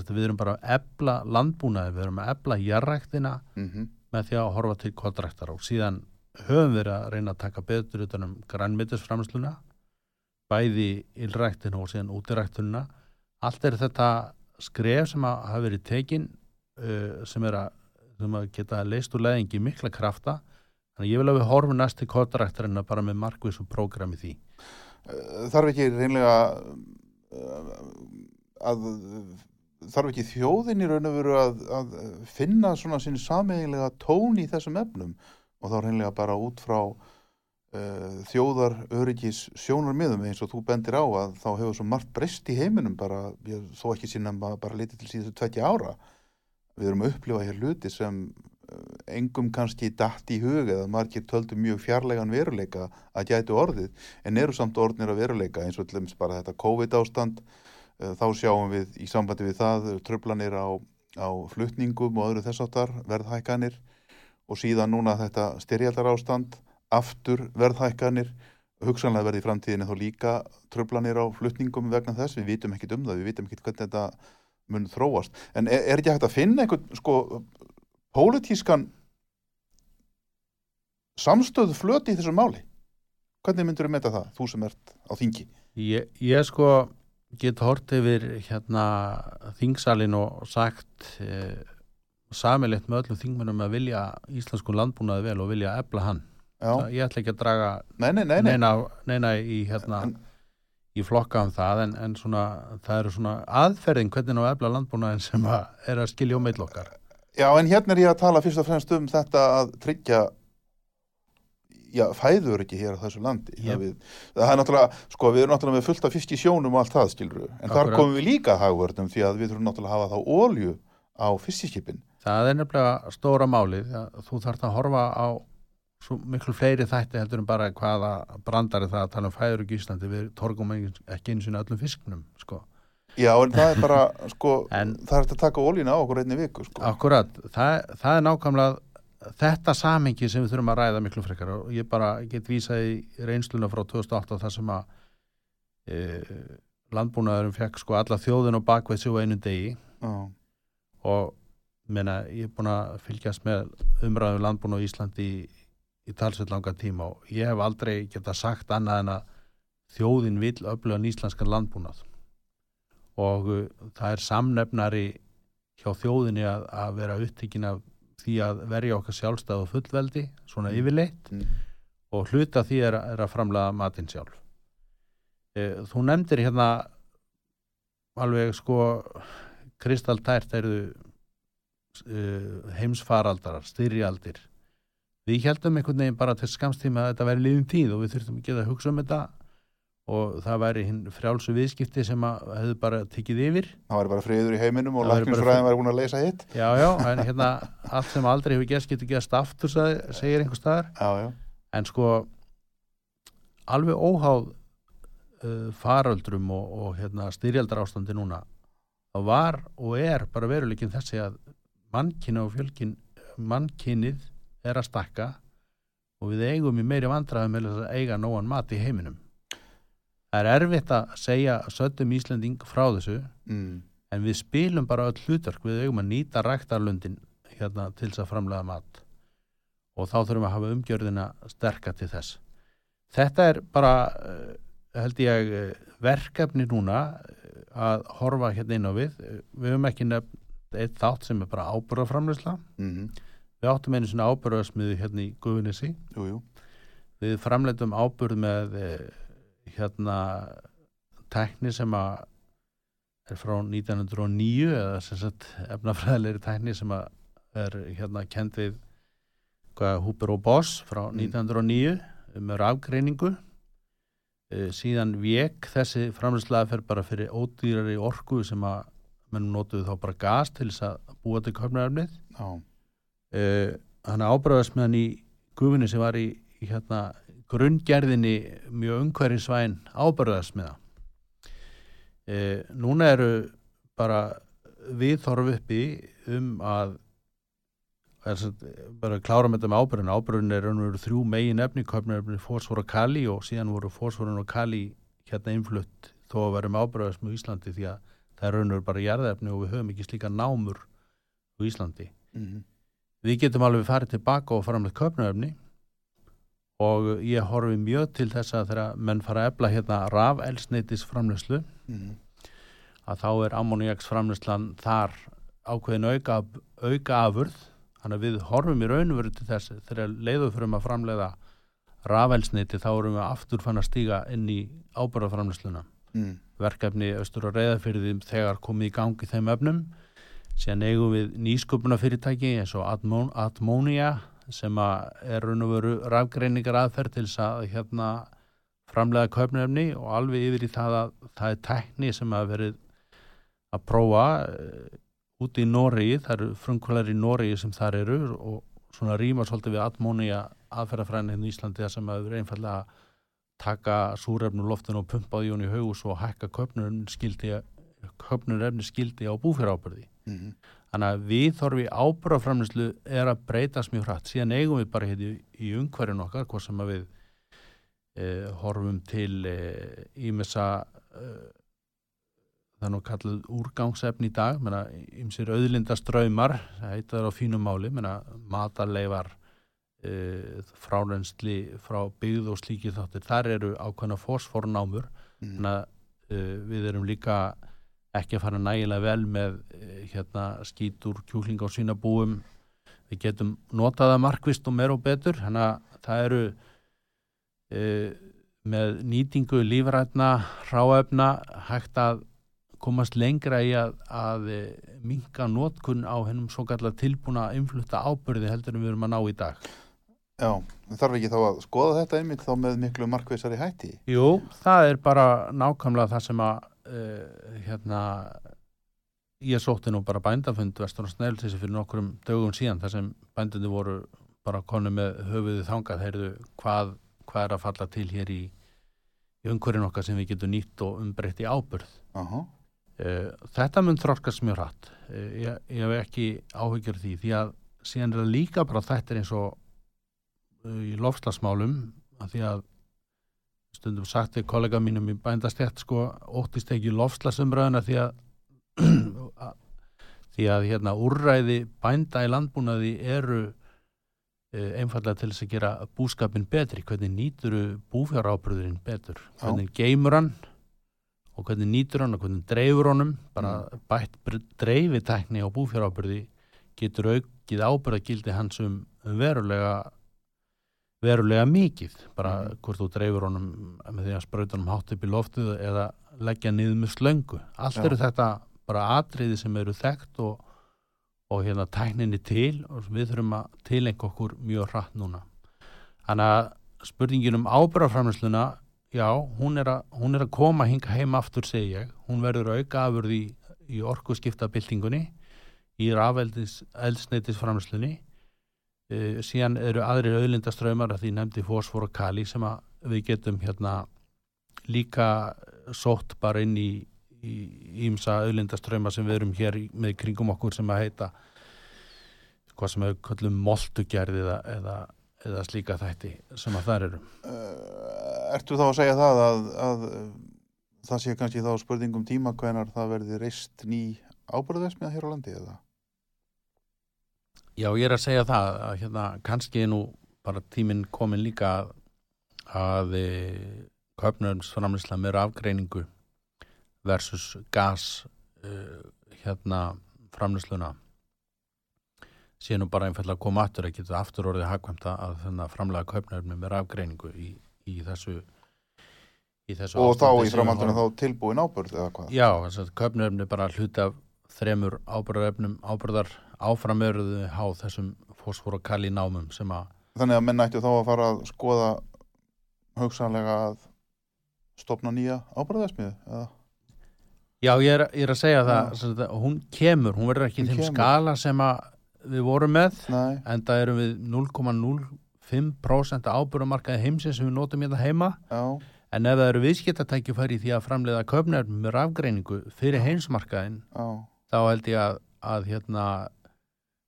við erum bara að ebla landbúnaði við erum að ebla jarræktina mm -hmm. með því að horfa til koldræktar og síðan höfum við að reyna að taka betur utanum grænmyndisframsluna bæði illræktinu og síðan útiræktununa allt er þetta skref sem að hafa verið tekin uh, sem er að sem að geta leist úr leðingi mikla krafta. Þannig ég vil að við horfum næst til kottaræktarinn að bara með markvísu prógrami því. Eh, Þarf ekki reynlega eh, að þarf ekki þjóðin í raun og veru að, að finna svona sín sameiginlega tón í þessum efnum? Og þá reynlega bara út frá uh, þjóðar öryggis sjónar miðum eins og þú bendir á að þá hefur svo margt breyst í heiminum bara, ég, þó ekki sína bara litið til síðustu 20 ára. Við erum að upplifa hér hluti sem eh, engum kannski dætt í hug eða margir töldu mjög fjarlægan veruleika að gætu orðið en eru samt orðnir að veruleika eins og dæmis bara þetta COVID ástand Eh, Þá sjáum við í sambandi við það eh, tröflanir á, á flutningum og öðru þessáttar, verðhækkanir og síðan núna þetta styrjaldar ástand, aftur verðhækkanir, hugsanlega verði í framtíðinni þá líka tröflanir á flutningum vegna þess, við vitum ekkit um það, við vitum ekkit hvernig þetta mun þróast. En er, er ekki hægt að finna einhvern, sko, pólitískan samstöðu flöti í þessu máli? Hvernig myndur þú meta það, þú sem ert á þingi? Ég, ég sko get hort yfir hérna þingsalin og sagt eh, samilegt með öllum þingmennum að vilja íslenskun landbúnaði vel og vilja efla hann. Já, Ég ætla ekki að draga nei, nei, nei, nei. neina, neina í hérna En- í flokka um það en, en svona það eru svona aðferðin hvernig á efla landbúnaðin sem að er að skilja um meil okkar. Já, en hérna er ég að tala fyrst og fremst um þetta að tryggja já, fæður ekki hér á þessu landi. Það, við, það er náttúrulega, sko, við erum náttúrulega með fullt af fisk í sjónum og allt það, skilur En þar Akkurat. komum við líka að hagvörnum því að við þurfum náttúrulega að hafa þá ólju á fiskiskipin. Það er nefnilega stóra málið að þú þarft að horfa á svo miklu fleiri þætti heldur en bara hvaða brandari það að tala um fæður í Íslandi. Við torgum ekki eins og öllum fisknum sko. Já, en það er bara, sko, En- það er að taka óljuna á okkur einni viku, sko. Akkurat, það, það er nákvæmlega þetta samingi sem við þurfum að ræða miklu frekar. Og ég bara get vísað í reynsluna frá 2008 þar sem að e, landbúnaðurum fekk sko alla þjóðin og bakveð sig á einu degi. Já, og meina, ég er búin að fylgjast með umræðu landbúna á Íslandi í, í talsveit langa tíma og ég hef aldrei geta sagt annað en að þjóðin vill öflugan íslenskan landbúnað og uh, það er samnefnari hjá þjóðinni að, að vera upptíkin af því að verja okkar sjálfstæð og fullveldi, svona yfirleitt Mm. og hluta því er, er að framlega matinn sjálf. E, þú nefndir hérna alveg sko kristaltært eru uh, heimsfaraldrar, styrjaldir. Við heldum einhvern veginn bara til skamstíma að þetta væri liðin tíð og við þurftum ekki að hugsa um þetta og það væri hinn frjálsu viðskipti sem að hefðu bara tikið yfir. það væri bara friður í heiminum og Það væri búin að leysa hitt. Já, já, en hérna allt sem aldrei hefur gerst getur gerst aftur, segir einhver staðar. Já, já. en sko alveg óháð uh, faröldrum og, og hérna, styrjaldar ástandi núna þá var og er bara veruleikin þessi að mannkynna og fjölkin mannkynnið er að stakka og við eigum í meiri vandræðum með að eiga nógan mat í heiminum. Það er erfitt að segja söttum Íslending frá þessu Mm. en við spilum bara öll hlutverk. Við eigum að nýta ræktarlundin hérna til þess að framlega mat. Og þá þurfum við að hafa umgjörðina sterka til þess. Þetta er bara eh, held ég eh, verkefni núna eh, að horfa hérna inn á við. Við höfum ekki nefn eitt þátt sem er bara ábúrðaframleysla Mm við áttum einu svona ábúrðasmiðu hérna í Guðunissi Jú, jú. við framleitum ábúrð með eh, hérna tækni sem að er frá 1909 eða sem sagt efnafræðilegri tækni sem að er hérna kend við Huber og Boss frá Mm. 1909 með rafgreiningu e, síðan vek þessi framlýslega fer bara fyrir ódýrari orku sem að menn notuðu þá bara gas til þess að búa til köfnarefnið Já, hann ábráðast með hann í gufinni sem var í, í hérna grunngerðinni mjög umhverjusvæn ábráðast með það e, núna eru bara viðþorf uppi um að bara klára með þetta með ábyrðin ábyrðin er raun og veru þrjú megin efni köpnarefni fósfor og kali og síðan voru fósforun og kali hérna innflutt þó að verum ábyrðast með Íslandi því að það er raun og veru bara jarðefni og við höfum ekki slíka námur á Íslandi. Mm við getum alveg farið tilbaka og fara með köpnarefni og ég horfi mjög til þess að þegar menn fara að ebla hérna rafelsneitis framlöslu mm að þá er ammoniaks framlöslan þar ákveðin auka, auka afurð. Þannig að við horfum í raun og veru til þess þegar leiðum fyrir að framleiða rafelsneiti þá erum við aftur fann að stíga inn í ábyrðaframlösluna mm. verkefni austur og reyðafyrði þegar komið í gangi þeim öfnum síðan eigum við nýsköpuna fyrirtæki eins og Atmon, Atmonia sem að er raun og veru rafgreiningar aðferð til að hérna framlega köpnefni og alveg yfir í það að það er tækni sem að verið að prófa uh, úti í Noregi, það eru frumkvælar í Noregi sem þar eru og svona rýma svolítið við Atmonia aðferðafræðin hérna í Íslandi sem að við einfallega taka súrefnum loftinu og pumpa því hún í haugus og hækka köpnum skildi köpnur efni skildi á búfjörðábyrði Mhm. þannig að við þorfi ábyrðaframlislu er að breytast mjög hratt. Síðan eigum við bara hérna í, í umhverjun okkar hvað sem að við e, horfum til ímessa e, það er nú kallið úrgangsefni í dag. Ímsir auðlindaströymar það heita það á fínum máli. Matarleifar e, frárensli frá byggð og slíkið þáttir. Þar eru ákveðna fósfornámur Mhm. þannig að uh, við erum líka ekki að fara nægilega vel með uh, hérna skítur, kjúkling og svínabúum. Við getum notað það markvist og meir og betur. Þannig að það eru uh, með nýtingu lífrætna ráefna hægt að komast lengra í að, að minka notkun á hennum svo kallar tilbúna innflutta ábyrði heldur en við erum að ná í dag. Já, þarf ekki þá að skoða þetta einmitt þá með miklu markvissari hætti? Jú, það er bara nákvæmlega það sem að uh, hérna ég sótti nú bara bændafund vestur og snell þessi fyrir nokkrum dögum síðan þar sem bændunni voru bara konu með höfuðið þangað, heyrðu hvað, hvað er að falla til hér í, í umhverjum okkar sem við getum nýtt og umbreytt í ábyrð Aha. uh, þetta mun þróskast mjög hratt. Uh, ég, ég hef ekki áhyggjur því því að síðan er það líka bara þetta eins og uh, í lofslagsmálum að því að stundum sagt við kollega mínum í bændastjætt sko óttist ekki lofslagsumröðuna því að því að hérna úrræði bænda í landbúnaði eru uh, einfallega til þess að gera búskapin betri, hvernig nýtur búfjárábröðurinn betur, hvernig geymur hann og hvernig nýtur hann og hvernig dreifur honum? Bara bætt br- dreifitækni á búfjárábröði getur aukið ábyrðagildi hans um um verulega verulega mikið. Bara Mhm. hvort þú dreifur honum með því að sprauta honum hátt upp í loftið eða leggja niður með slöngu. Allt Já. eru þetta bara atriði sem eru þekkt og, og hérna tækninni til og við þurfum að tilengja okkur mjög hratt núna. Þannig að spurningin um ábyrðarframlýsluna já, hún er, að, hún er að koma hinga heim aftur segi ég, hún verður auka afurð í, í orku skipta byltingunni í rafeldis eldsneitisframlýslunni uh, síðan eru aðrir auðlindaströymar að því nefndi fósfor og kali sem við getum hérna líka sótt bara inn í ímsa auðlindaströymar sem við erum hér með kringum okkur sem að heita hvað sem við köllum moltugerð eða, eða, eða slíka þætti sem að þar eru Uh, ertu þá að segja það að, að uh, það sé kannski þá spurningum tíma hvenar það verði reist ný ábyrðesmiða hér á landi eða? Já, ég er að segja það að hérna kannski nú bara tíminn komin líka að, að e, köpnumsframlisla með afgreiningu versus gas e, hérna framlisluna sé nú bara einfallega að koma aftur að geta aftur orðið hagkvæmta að þennan framlega köpnumni með afgreiningu í, í þessu í þessu Og þá ástandi í við framhaldinu horfum- þá tilbúin ábyrð eða hvað? Já, þess að köpnöfni bara hluti af þremur ábyrðarefnum ábyrðar áframöruðu á þessum kali námum sem að Þannig að menn ættu þá að fara að skoða hugsanlega að stopna nýja ábyrðesmiðu eða? Já, ég er, ég er að segja það, að hún kemur, hún verður ekki í þeim kemur. skala sem að við vorum með, Nei, en það erum við 0,05% ábyrðamarkaði heimsins sem við notum hérna heima, já, en ef það eru viðskiptatækifæri í því að framleiða köpnöfni með rafgreiningu fyrir heimsmarkaðin, já, þá held ég að, að hérna,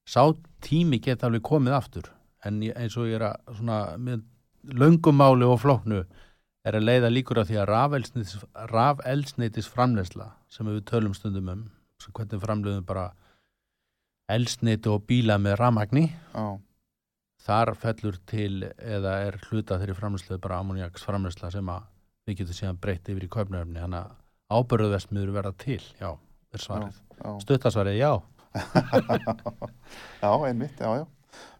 sá tími geta alveg komið aftur en eins og ég er að svona, með löngumáli og flóknu er að leiða líkur að því að rafelsneitis, rafelsneitis framleysla sem við tölum stundum um sem hvernig framleiðum bara elsneiti og bíla með ramagni já, þar fellur til eða er hluta þeirri framleyslu bara ammoniaks framleysla sem að við getum síðan breytt yfir í kaupnöfni þannig að ábyrðuðvestmiður verða til já, er svarið já. Stuttasvarið, já. Já, einmitt, já, já.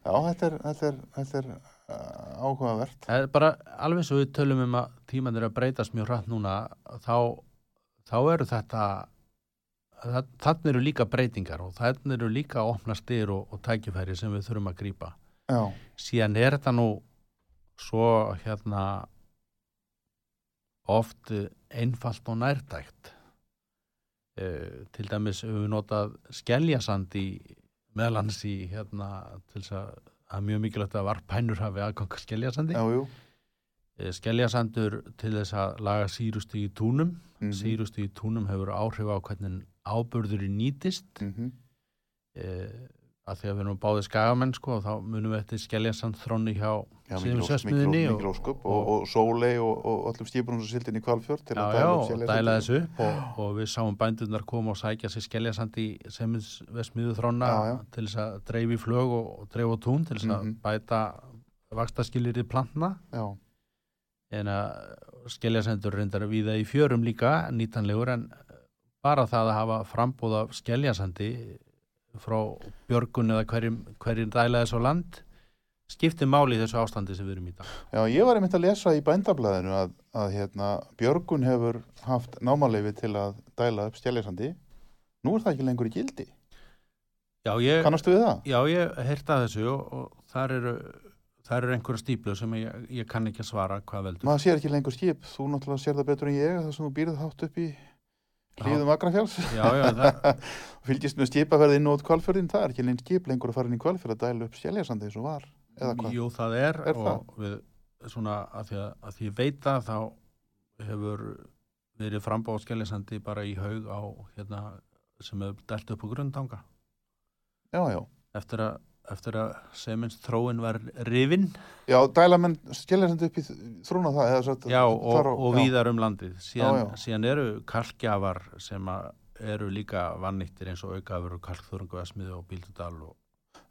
Já, þetta er, þetta er, þetta er uh, áhugavert. Það er bara alveg svo við tölum um að tíman er að breytast mjög hratt núna, þá, þá eru þetta, það, þannig eru líka breytingar og þannig eru líka að opna styr og, og tækifæri sem við þurfum að grípa. Já, Síðan er þetta nú svo hérna oft einfalt og nærtækt. Uh, til dæmis hefur við notað skeljasand í meðlans í hérna til þess að það er mjög mikilvægt að varpænur hafi aðgang að skeljasandi já, jú. Eh, Skeljasandur til þess að laga sírusti í túnum. Mhm. Sírusti í túnum hefur áhrif á hvernig ábörður í nýtist. Mhm. Eh, að því að við erum báðið skagamenn sko og þá munum við eftir Skeljasand þrónni hjá Já, síðum mikil ós- sessmiðinni mikil ós- og, ósköp og, og sólei og, og öllum stípunum sem sildin í kvalfjörð til já, að já, dæla upp og dæla þessu upp og, og við sáum bændurnar koma og sækja sér Skeljasand í semiðsmiðu þrónna Já, já. til þess að dreifi flög og, og dreifa tún til þess að Mhm. bæta vakstaskilir í plantna en að Skeljasandur reyndar viða í fjörum líka nýtanlegur en bara það að hafa frambúð af Skeljasandi frá björgun eða hverjum, hverjum dæla þess á land skiptir máli í þessu ástandi sem við erum í dag. Já, ég var einmitt að lesa í bændablaðinu að, að hérna, Björgun hefur haft námaleifi til að dæla upp Skeljasandi. Nú er það ekki lengur í gildi. Já, ég, Kannastu við það? já, ég heyrta þessu og, og þar eru eru einhverja stíplu sem ég, ég kann ekki að svara hvað veldur. Maður sér ekki lengur skip. Þú náttúrulega sér það betur en ég þar sem þú býrð hátt upp í hlýðum Akrafjáls. Já, já, það, Fylgist með skipaferði inn út kvalfjörðin. Það er ekki lengur skip lengur að fara inn í kvalfjörð að dæla upp Skeljasandi eins og var. Jú, það er, Er og við svona að því að, að því veit það þá hefur verið frambáð skellisandi bara í haug á hérna sem hefur dælt upp á grundanga Já, já. eftir að, eftir að semins þróin var rifin Já, dæla menn Skeljasandi upp í þrúna það. Satt, já, og, og já. víðar um landið síðan, Já, já. síðan eru kalkgjafar sem eru líka vannýttir eins og aukafur og kalkþurungu að smiðu og bíldudal og,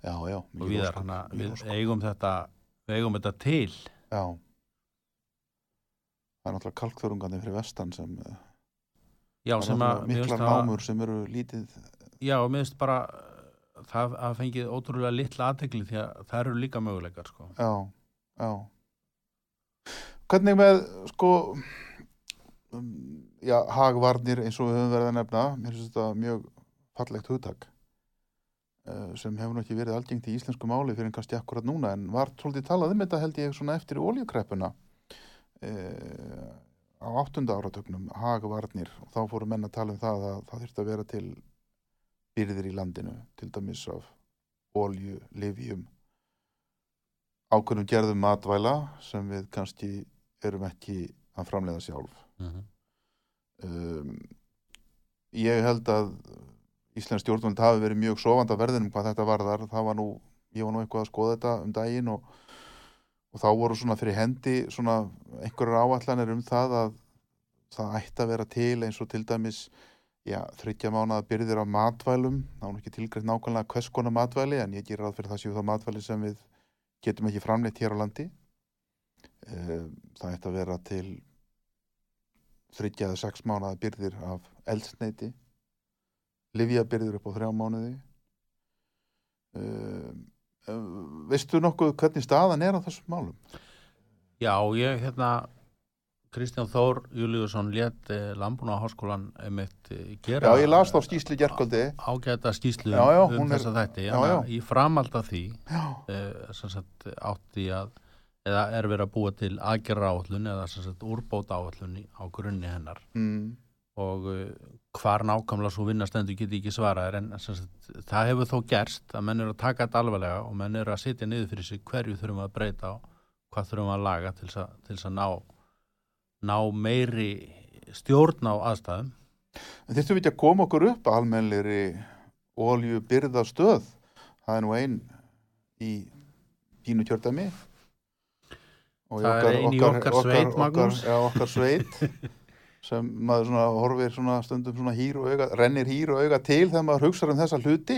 Já, já. og víðar hana, við eigum þetta við eigum þetta til Já. Það er náttúrulega kalkþörungandi fyrir vestan sem já, sem að það- námur sem eru lítið Já, finnst bara það að fengið ótrúlega litla aðtegli því að það eru líka möguleikar sko. Já, já Hvernig með sko um, já, hagvarnir eins og við höfum verið að nefna mér finnst þetta mjög fallegt hugtak uh, sem hefur nú ekki verið algengt í íslensku máli fyrir en kannski akkurat núna en var svolítið talað um þetta held ég svona eftir oljukreppuna uh, á áttunda áratögnum hagvarnir og þá fóru menn að tala um það að það þurfti að vera til byrðir í landinu til dæmis af olju, livjum ákveðnum gerðum matvæla sem við kannski erum ekki að framleiða sjálf mm -hmm. um, ég held að Íslands stjórnvöld hafi verið mjög sofand að verðinum hvað þetta varðar var nú, ég var nú eitthvað að skoða þetta um daginn og, og þá voru svona fyrir hendi svona einhverjar áallanir um það að það ætti að vera til eins og til dæmis já, þryggja mánaða byrðir af matvælum. Þá er ekki tilgrætt nákvæmlega hvers konar matvæli en ég ger ráð fyrir það séu það matvæli sem við getum ekki framleitt hér á landi. Eh, það ætti að vera til þryggja eða sex mánaða byrðir af eldsneiti livjabyrðir upp á þrjá mánuði. Uh, uh, veistu nokkuð hvernig staðan er á þessum málum? Já, ég hérna Kristján Þór Júliusson let eh, Lambúna háskólan einmitt eh, gera Já, ég las þá skýsli gerkvöldi ágæta skýslu um er- þessa þætti. já, já, já. í framald af því eh, sem sagt, átti að eða er verið að búa til aðgerra áallun eða sem sagt, úrbóta áallun á grunni hennar. Mm, og uh, hvar nákvæmlega svo vinnastendur geti ekki svaraðir en sem sagt, það hefur þó gerst að menn eru að taka þetta alvarlega og menn eru að sitja niður fyrir sig hverju þurfum að breyta og hvað þurfum að laga til þess að, til þess að ná, ná meiri stjórn á aðstæðum. En þyrftum við ekki að koma okkur upp almennleiri olju byrðastöð það er nú ein í pínu kjördæmi. Og Það er ein í okkar sveit, Magnús. okkar, já, okkar sveit sem maður svona horfir svona stundum svona hýr og auga, rennir hýr og auga til þegar maður hugsa um þessa hluti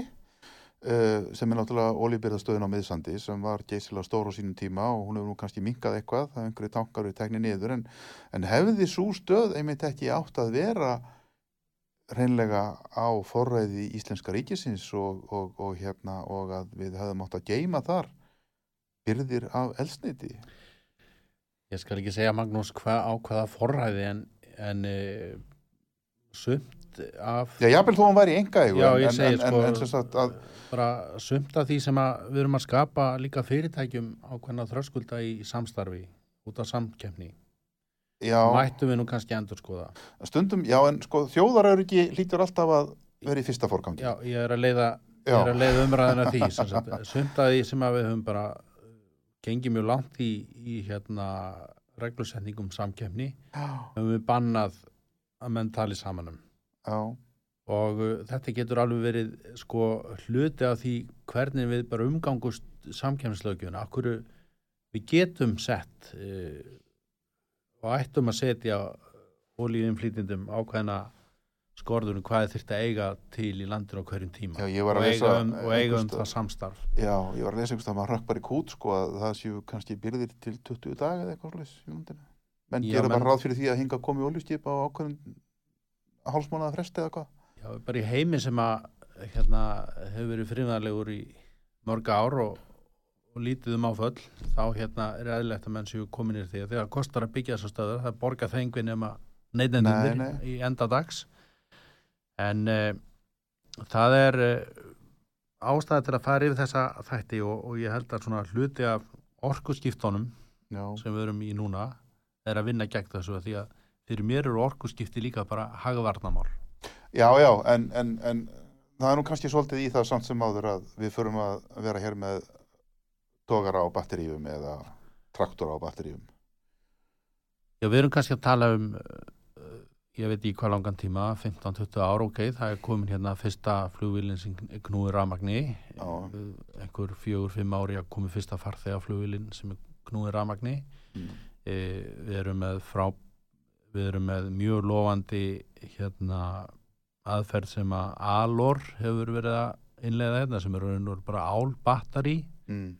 sem er náttúrulega oljubyrðastöðin á miðsandi sem var geysilega stór á sínum tíma og hún hefur nú kannski minkað eitthvað það er einhverju tankar við tekni niður en, en hefði svo stöð einmitt ekki átt að vera reynlega á forræði íslenska ríkisins og, og, og hérna og að við hefðum átt að geima þar byrðir af eldsneiti Ég skal ekki segja Magnús hva, á hvaða forræði en, en uh, sumt af Já, jafnvel þó hann væri í enga segi, en, sko, en, en, sem sagt að, bara sumt af því sem að við erum að skapa líka fyrirtækjum ákveðna þröskulda í samstarfi út af samkefni já, mættum við nú kannski endur skoða stundum, já, en sko þjóðaröryggi lítur alltaf að vera í fyrsta fórgangi Já, ég er að leiða, er að leiða umræðina því af því sem að við höfum bara gengið mjög langt í, í hérna reglusetningum samkefni Já, höfum við bannað að menn tali saman um. Já, og uh, þetta getur alveg verið sko hluti af því hvernig við bara umgangust samkefnislaugjöfuna, akkur við getum sett uh, og ættum að setja ólíðinflýtindum ákveðna skorðunum hvað þyrfti að eiga til í landinu á hverjum tíma Já, og að eiga um, og eiga um það samstarf já, ég var að lesa einhvers að maður rökk bara í kút sko að það séu kannski byrðir til 20 daga eða eitthvað slags í landinu. Menn gera bara ráð fyrir því að hinga komi oljustip á ákveðin hálsmánaða fresti eða hvað. Já, bara í heimi sem að hérna, hefur verið friðanlegur í mörg ár og, og lítið um áföll þá hérna er eðlilegt að menn séu kominir því. Að þegar kostar að byggja þessar stöður það borga þengi nema Nei, neytendundir nei. í enda dags. En uh, það er uh, ástæða til að fara yfir þessa þætti og, og ég held að svona hluti af orkuskiptunum Já, sem við erum í núna er að vinna gegn þessu því að fyrir mér eru orkuskipti líka bara hagvarnamál já, já en, en, en það er nú kannski svolítið í það samt sem áður að við förum að vera hér með tógara á batteríum eða traktora á batteríum. Já, við erum kannski að tala um uh, ég veit í hvað langan tíma 15-20 ár, ok, það er komin hérna fyrsta flugvílinn sem knúið rafmagni. Uh, einhver fjögur, fimm ári að komi fyrsta farþega flugvílinn sem knúið rafmagni Mm. e, við erum með frá við erum með mjög lofandi hérna aðferð sem að Alor hefur verið að innlega þetta sem eru bara álbattari Mm.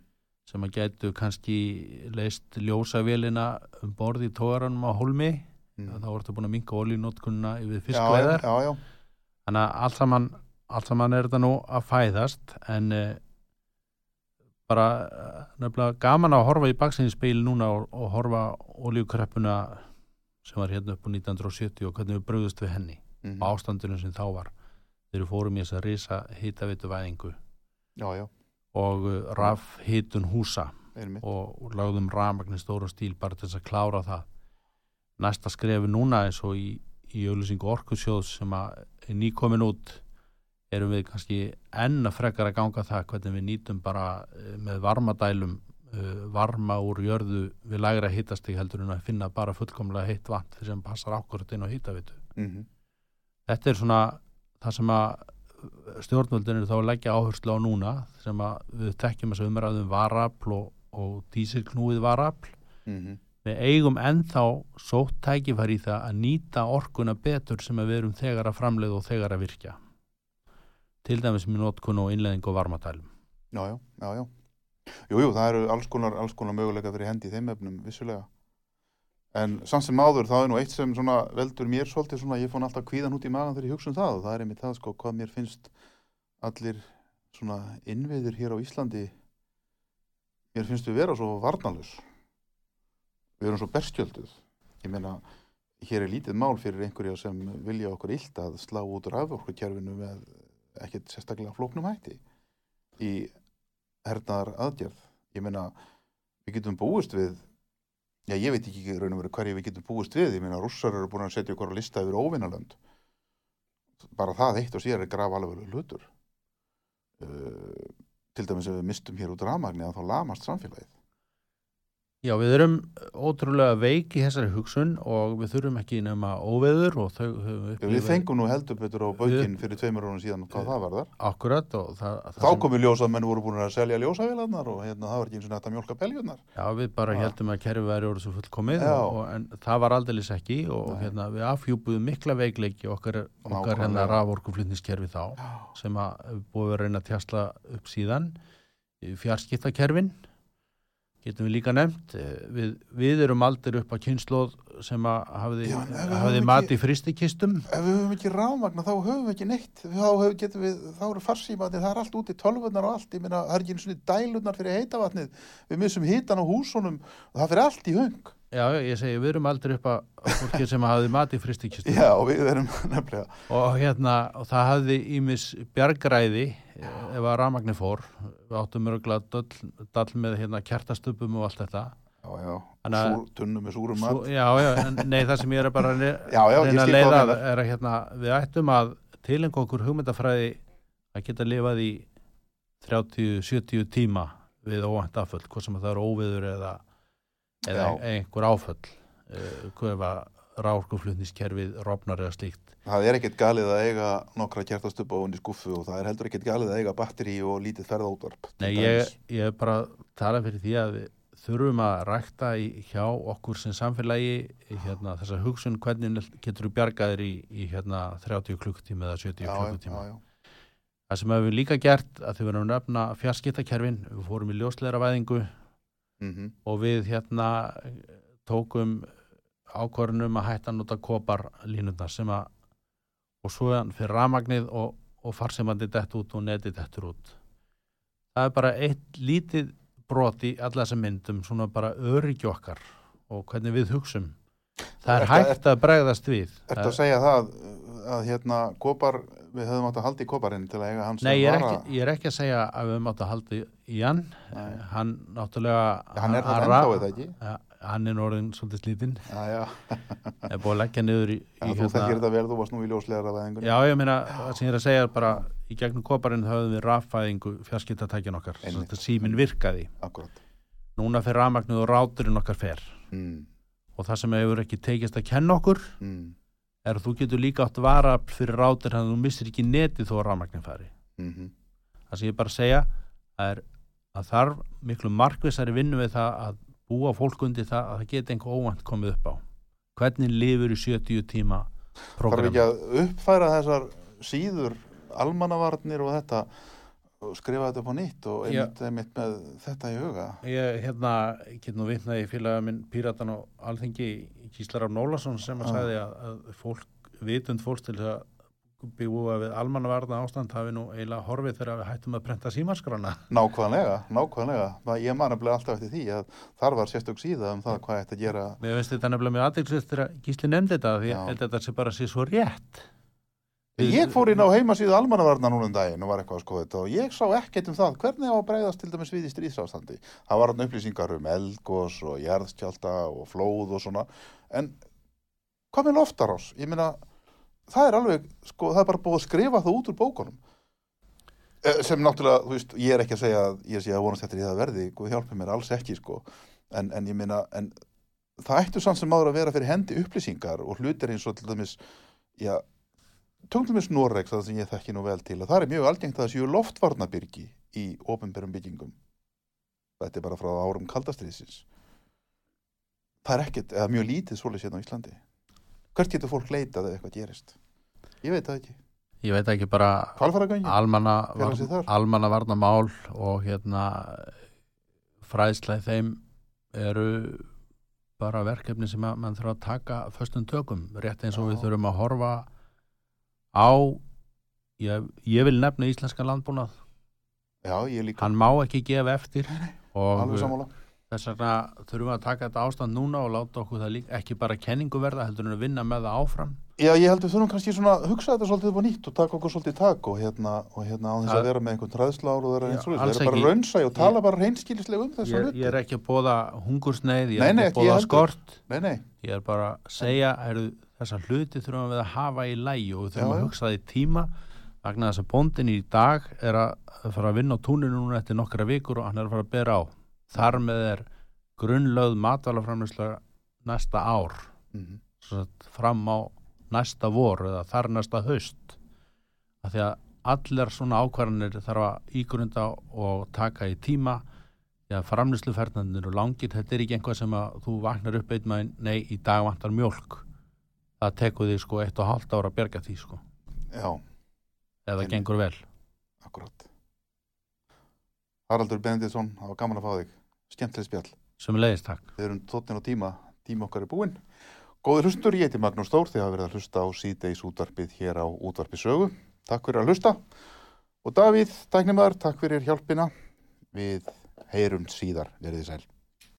sem að gætu kannski leist ljósavélina um borð í tógaranum á holmi Mm. þá ertu búin að minka oljunótkunna yfir fiskveðar þannig að allt saman, allt saman er þetta nú að fæðast en uh, bara uh, nefnilega gaman að horfa í baksinnspeil núna og, og horfa oljukreppuna sem var hérna upp á 1970 og hvernig við bröðust við henni Mm. og ástandunum sem þá var. Þegar við fórum í þess að risa hitavitu væðingu. Og uh, raf hitun húsa. Einmitt. og, og lagðum rafmagn í stóra stíl bara til þess að klára það. Næsta skrefi núna eins og í, í auðlýsingu orkusjóðs sem að nýkomin út erum við kannski enn að frekar að ganga það hvernig við nýtum bara eh, með varmadælum uh, varma úr jörðu við lægra hitastig heldur en að finna bara fullkomlega heitt vatn sem passar ákvörð inn á hitavitu Mm þetta er svona það sem að stjórnvöldin eru þá að leggja áherslu á núna sem að við tekjum þess að umræðum varafl og, og dísilknúið varafl -hmm. við eigum ennþá sótt tækifæri í það að nýta orkuna betur sem að við erum þegar að framleiða og þegar að virkja til dæmis með notkun og innleðing og varmatælum Já, já, já, já. Jú, jú, það eru alls konar, alls konar möguleika fyrir hendi í þeim efnum, vissulega. En samt sem áður, það er nú eitt sem svona veldur mér svolítið svona, ég fór alltaf kvíðan út í magan þegar ég hugsa um það og það er einmitt það sko, hvað mér finnst allir svona innviður hér á Íslandi, mér finnst við vera svo varnalus. Við erum svo berstjölduð. Ég meina, hér er lítið mál fyrir einhverja sem vilja okkur illt að slá út raforkukerfinu með ekkert sérstaklega flóknum hætti í hernaðar aðgerð. Ég meina, við getum búist við, já ég veit ekki raun og veru hverju við getum búist við, ég meina rússar eru búin að setja okkur að lista yfir óvinnalönd. Bara það eitt og sér er graf alveg hlutur. Uh, til dæmis ef við mistum hér út rafmagni að þá lamast samfélagið. Já, við erum ótrúlega veik í þessari hugsun og við þurfum ekki nema óveður og þau höfum Við upplifað fengum nú heldur betur á baukinn fyrir tveimur árum síðan hvað það var þar. akkurat og það, það Þá komu ljós að menn voru búin að selja ljósavélarnar og hérna það var ekki eins og nætt að mjólka peljurnar. Já, við bara Já. heldum að kerfi væri orðið svo fullkomið og, og, en það var aldeilis ekki og Nei. hérna, við afhjúpuðum mikla veikleiki okkar, okkar hérna raforkuflutniskerfi þá Já. sem að hefur búið að reyna að tjastla upp síðan fjarskiptakerfin getum við líka nefnt Eh, við, við erum aldrei upp á kynnslóð sem að hafði, Já, en ef við hafði höfum mat ekki- í fristikistum Ef við höfum ekki rafmagna þá höfum við ekki neitt. Þá, höfum, getum við, þá eru farsímaðir, það er allt úti, tölvurnar og allt. Ég meina, það er ekki eins og dælurnar fyrir heitavatnið. Við missum hitan á húsunum og það fyrir allt í höng. Já, ég segi, við erum aldrei upp að fólki sem hafði mat í fristikistum Já, við erum nefnilega. og hérna, og það hafði ímis bjargræði eh, ef að rafmagni fór við áttum örgulega dall, dall með hérna kertastöpum og allt þetta Já, já, Þannig að- Súr, tunnum með súrum mat. já, já, en nei, það sem ég er bara að Já, já, reyna að skil hvað leiða meinar. er að hérna, við ættum að tilenga okkur hugmyndafræði að geta lifað í 30-70 tíma við óvænt afföll, hvað sem það er óviður eða, eða Já. einhver áföll uh, hverfa rákuflutniskerfið rofnar eða slíkt Það er ekkert galið að eiga nokkra kjartastöpa ofan í skuffu og það er heldur ekkert galið að eiga batteri og lítið ferðaútvarp. til Nei, ég, ég er bara tala fyrir því að þurfum að rækta í, hjá okkur sem samfélagi hérna, þessa hugsun hvernig getur þú bjargaðir í, í hérna, 30 klukkutíma eða 70 Já, já, klukkutíma. já, já. Það sem við hefum líka gert að þau verðum að nefna fjarskiptakerfin, við fórum í ljósleira væðingu Mm og við hérna tókum ákvörðunum að hætta að nota kopar línundar sem að og svo fyrir rafmagnið og, og farsemandi dett út og neti dettur út. Það er bara eitt lítið brot í alla þessum myndum, svona bara öryggi okkar og hvernig við hugsum. Það er Ertu- hægt að bregðast við. Það- að segja það að hérna kopar, við höfum átt að halda í koparinn til að eiga hans Nei, ég er, ekki, ég er ekki að segja að við höfum átt að halda í hann. Nei. Hann náttúrulega... Hann er það ennþá, það ekki? Ja, hann er orðin svolítið slítinn. Er búið að leggja niður í, já í þú þekkir þetta vel, þú varst nú í ljóslegar já, ég meina, það sem ég er að segja bara í gegnum koparinn höfum við raffæðingu fjarskiptatækjan okkar, Einmitt. svo að síminn virkaði Akkurat. núna fer rafmagnið og ráturinn okkar fer Mm, og það sem hefur ekki tekist að kenna okkur mm, er að þú getur líka átt vara fyrir rátur að þú missir ekki netið þó að rafmagnið fari mm það sem ég bara segja er að þarf miklu markvissari vinnu við það að búa fólk undir það að það geti einhver óvænt komið upp á. Hvernig lifur í 70 tíma Þarf program ekki að uppfæra þessar síður almannavarnir og þetta og skrifa þetta upp á nýtt og einmitt, einmitt með þetta í huga. Ég hérna, get nú vitnaði í félaga minn Píratan og Alþingi Gíslar af Nólasson sem að sagði að, að fólk, vitund fólks til þess að búa við almannavarna ástand hafi nú eiginlega horfið þegar við hættum að prenta símaskrana. Nákvæmlega, nákvæmlega. Það, ég man nefnilega alltaf eftir því að þar var sérstök síða um það hvað að gera. Mér finnst þetta nefnilega mjög aðeinsvist þegar Gísli nefndi þetta því að þetta sé bara sé svo rétt. Ég fór inn á heimasíðu almannavarna núna um daginn og var eitthvað að skoða þetta og ég sá ekkert um það hvernig á að breyðast til dæmis við í stríðsástandi. Það var hann upplýsingar um eldgós og jarðskjálta og flóð og svona. En hvað með loftarás? Ég meina, það er alveg, sko, það er bara búið að skrifa það út úr bókunum. Eh, Sem náttúrulega, þú veist, ég er ekki að segja að ég sé að vonast eftir að það verði, Guð hjálpi mér alls ekki, sko. En, en ég meina, en það ættu samt sem áður að vera fyrir hendi upplýsingar og hlutir eins og til dæmis, já, tökum við Noregs, það sem ég þekki nú vel til, að það er mjög algengt að það séu loftvarnabyrgi í ofinberum byggingum. Þetta er bara frá árum kaldastriðsins. Það er ekkert, eða mjög lítið svoleiðs hérna á Íslandi. Hvert getur fólk leitað ef eitthvað gerist? Ég veit það ekki. Ég veit ekki bara almanna, þar? almanna varna mál og hérna fræðsla í þeim eru bara verkefni sem að mann þarf að taka föstum tökum, rétt eins og Já. við þurfum að horfa á ég, ég vil nefna íslenska landbúnað Já, ég líka. hann má ekki gefa eftir og. Þess vegna þurfum við að taka þetta ástand núna og láta okkur það líka ekki bara kenningu verða heldur en að vinna með það áfram Já, ég held við þurfum kannski svona að hugsa þetta svolítið upp á nýtt og taka okkur svolítið í tak og hérna, og hérna á þess að vera með einhvern træðslár og vera eins og þess. Er bara ekki. raunsæ og tala bara reynskýlislega um þessa ég, hluti. ég er ekki að bóða hungursneið, ég Nei, er nei, ekki ekki að ég bóða heldur. skort Nei, nei, Ég er bara að segja heru, þessa hluti þurfum við að hafa í lægi og þurfum Já, að hugsa það í tíma vegna þess að bóndin í dag er að að fara að vinna á túninu núna eftir nokkra vikur og hann er að fara að bera á þar með er grunnlöð matvælaframlösla næsta ár. Mm að fram á næsta vor eða þar næsta haust. Af því að allar svona ákvarðanir þarf að ígrunda og taka í tíma. Því að framlýsluferðanir og langir. Þetta er ekki einhvað sem að þú vaknar upp maður, nei, í dag vantar mjólk. Það tekur því sko eitt og hálft ára að berga því sko, já, eða Einmitt. gengur vel. Akkurat. Haraldur Benediktsson, það var gaman að fá þig. Skemmtileg spjall. sem leiðist takk Við erum tóttin á tíma, tíma okkar er búinn. Góður hlustur, ég heiti Magnús Stór, þið hafa verið að hlusta á síðdeis útvarpið hér á útvarpi sögu. Takk fyrir að hlusta. Og Davíð, tæknimaður, takk fyrir hjálpina. Við heyrum síðar, verið þið sæl.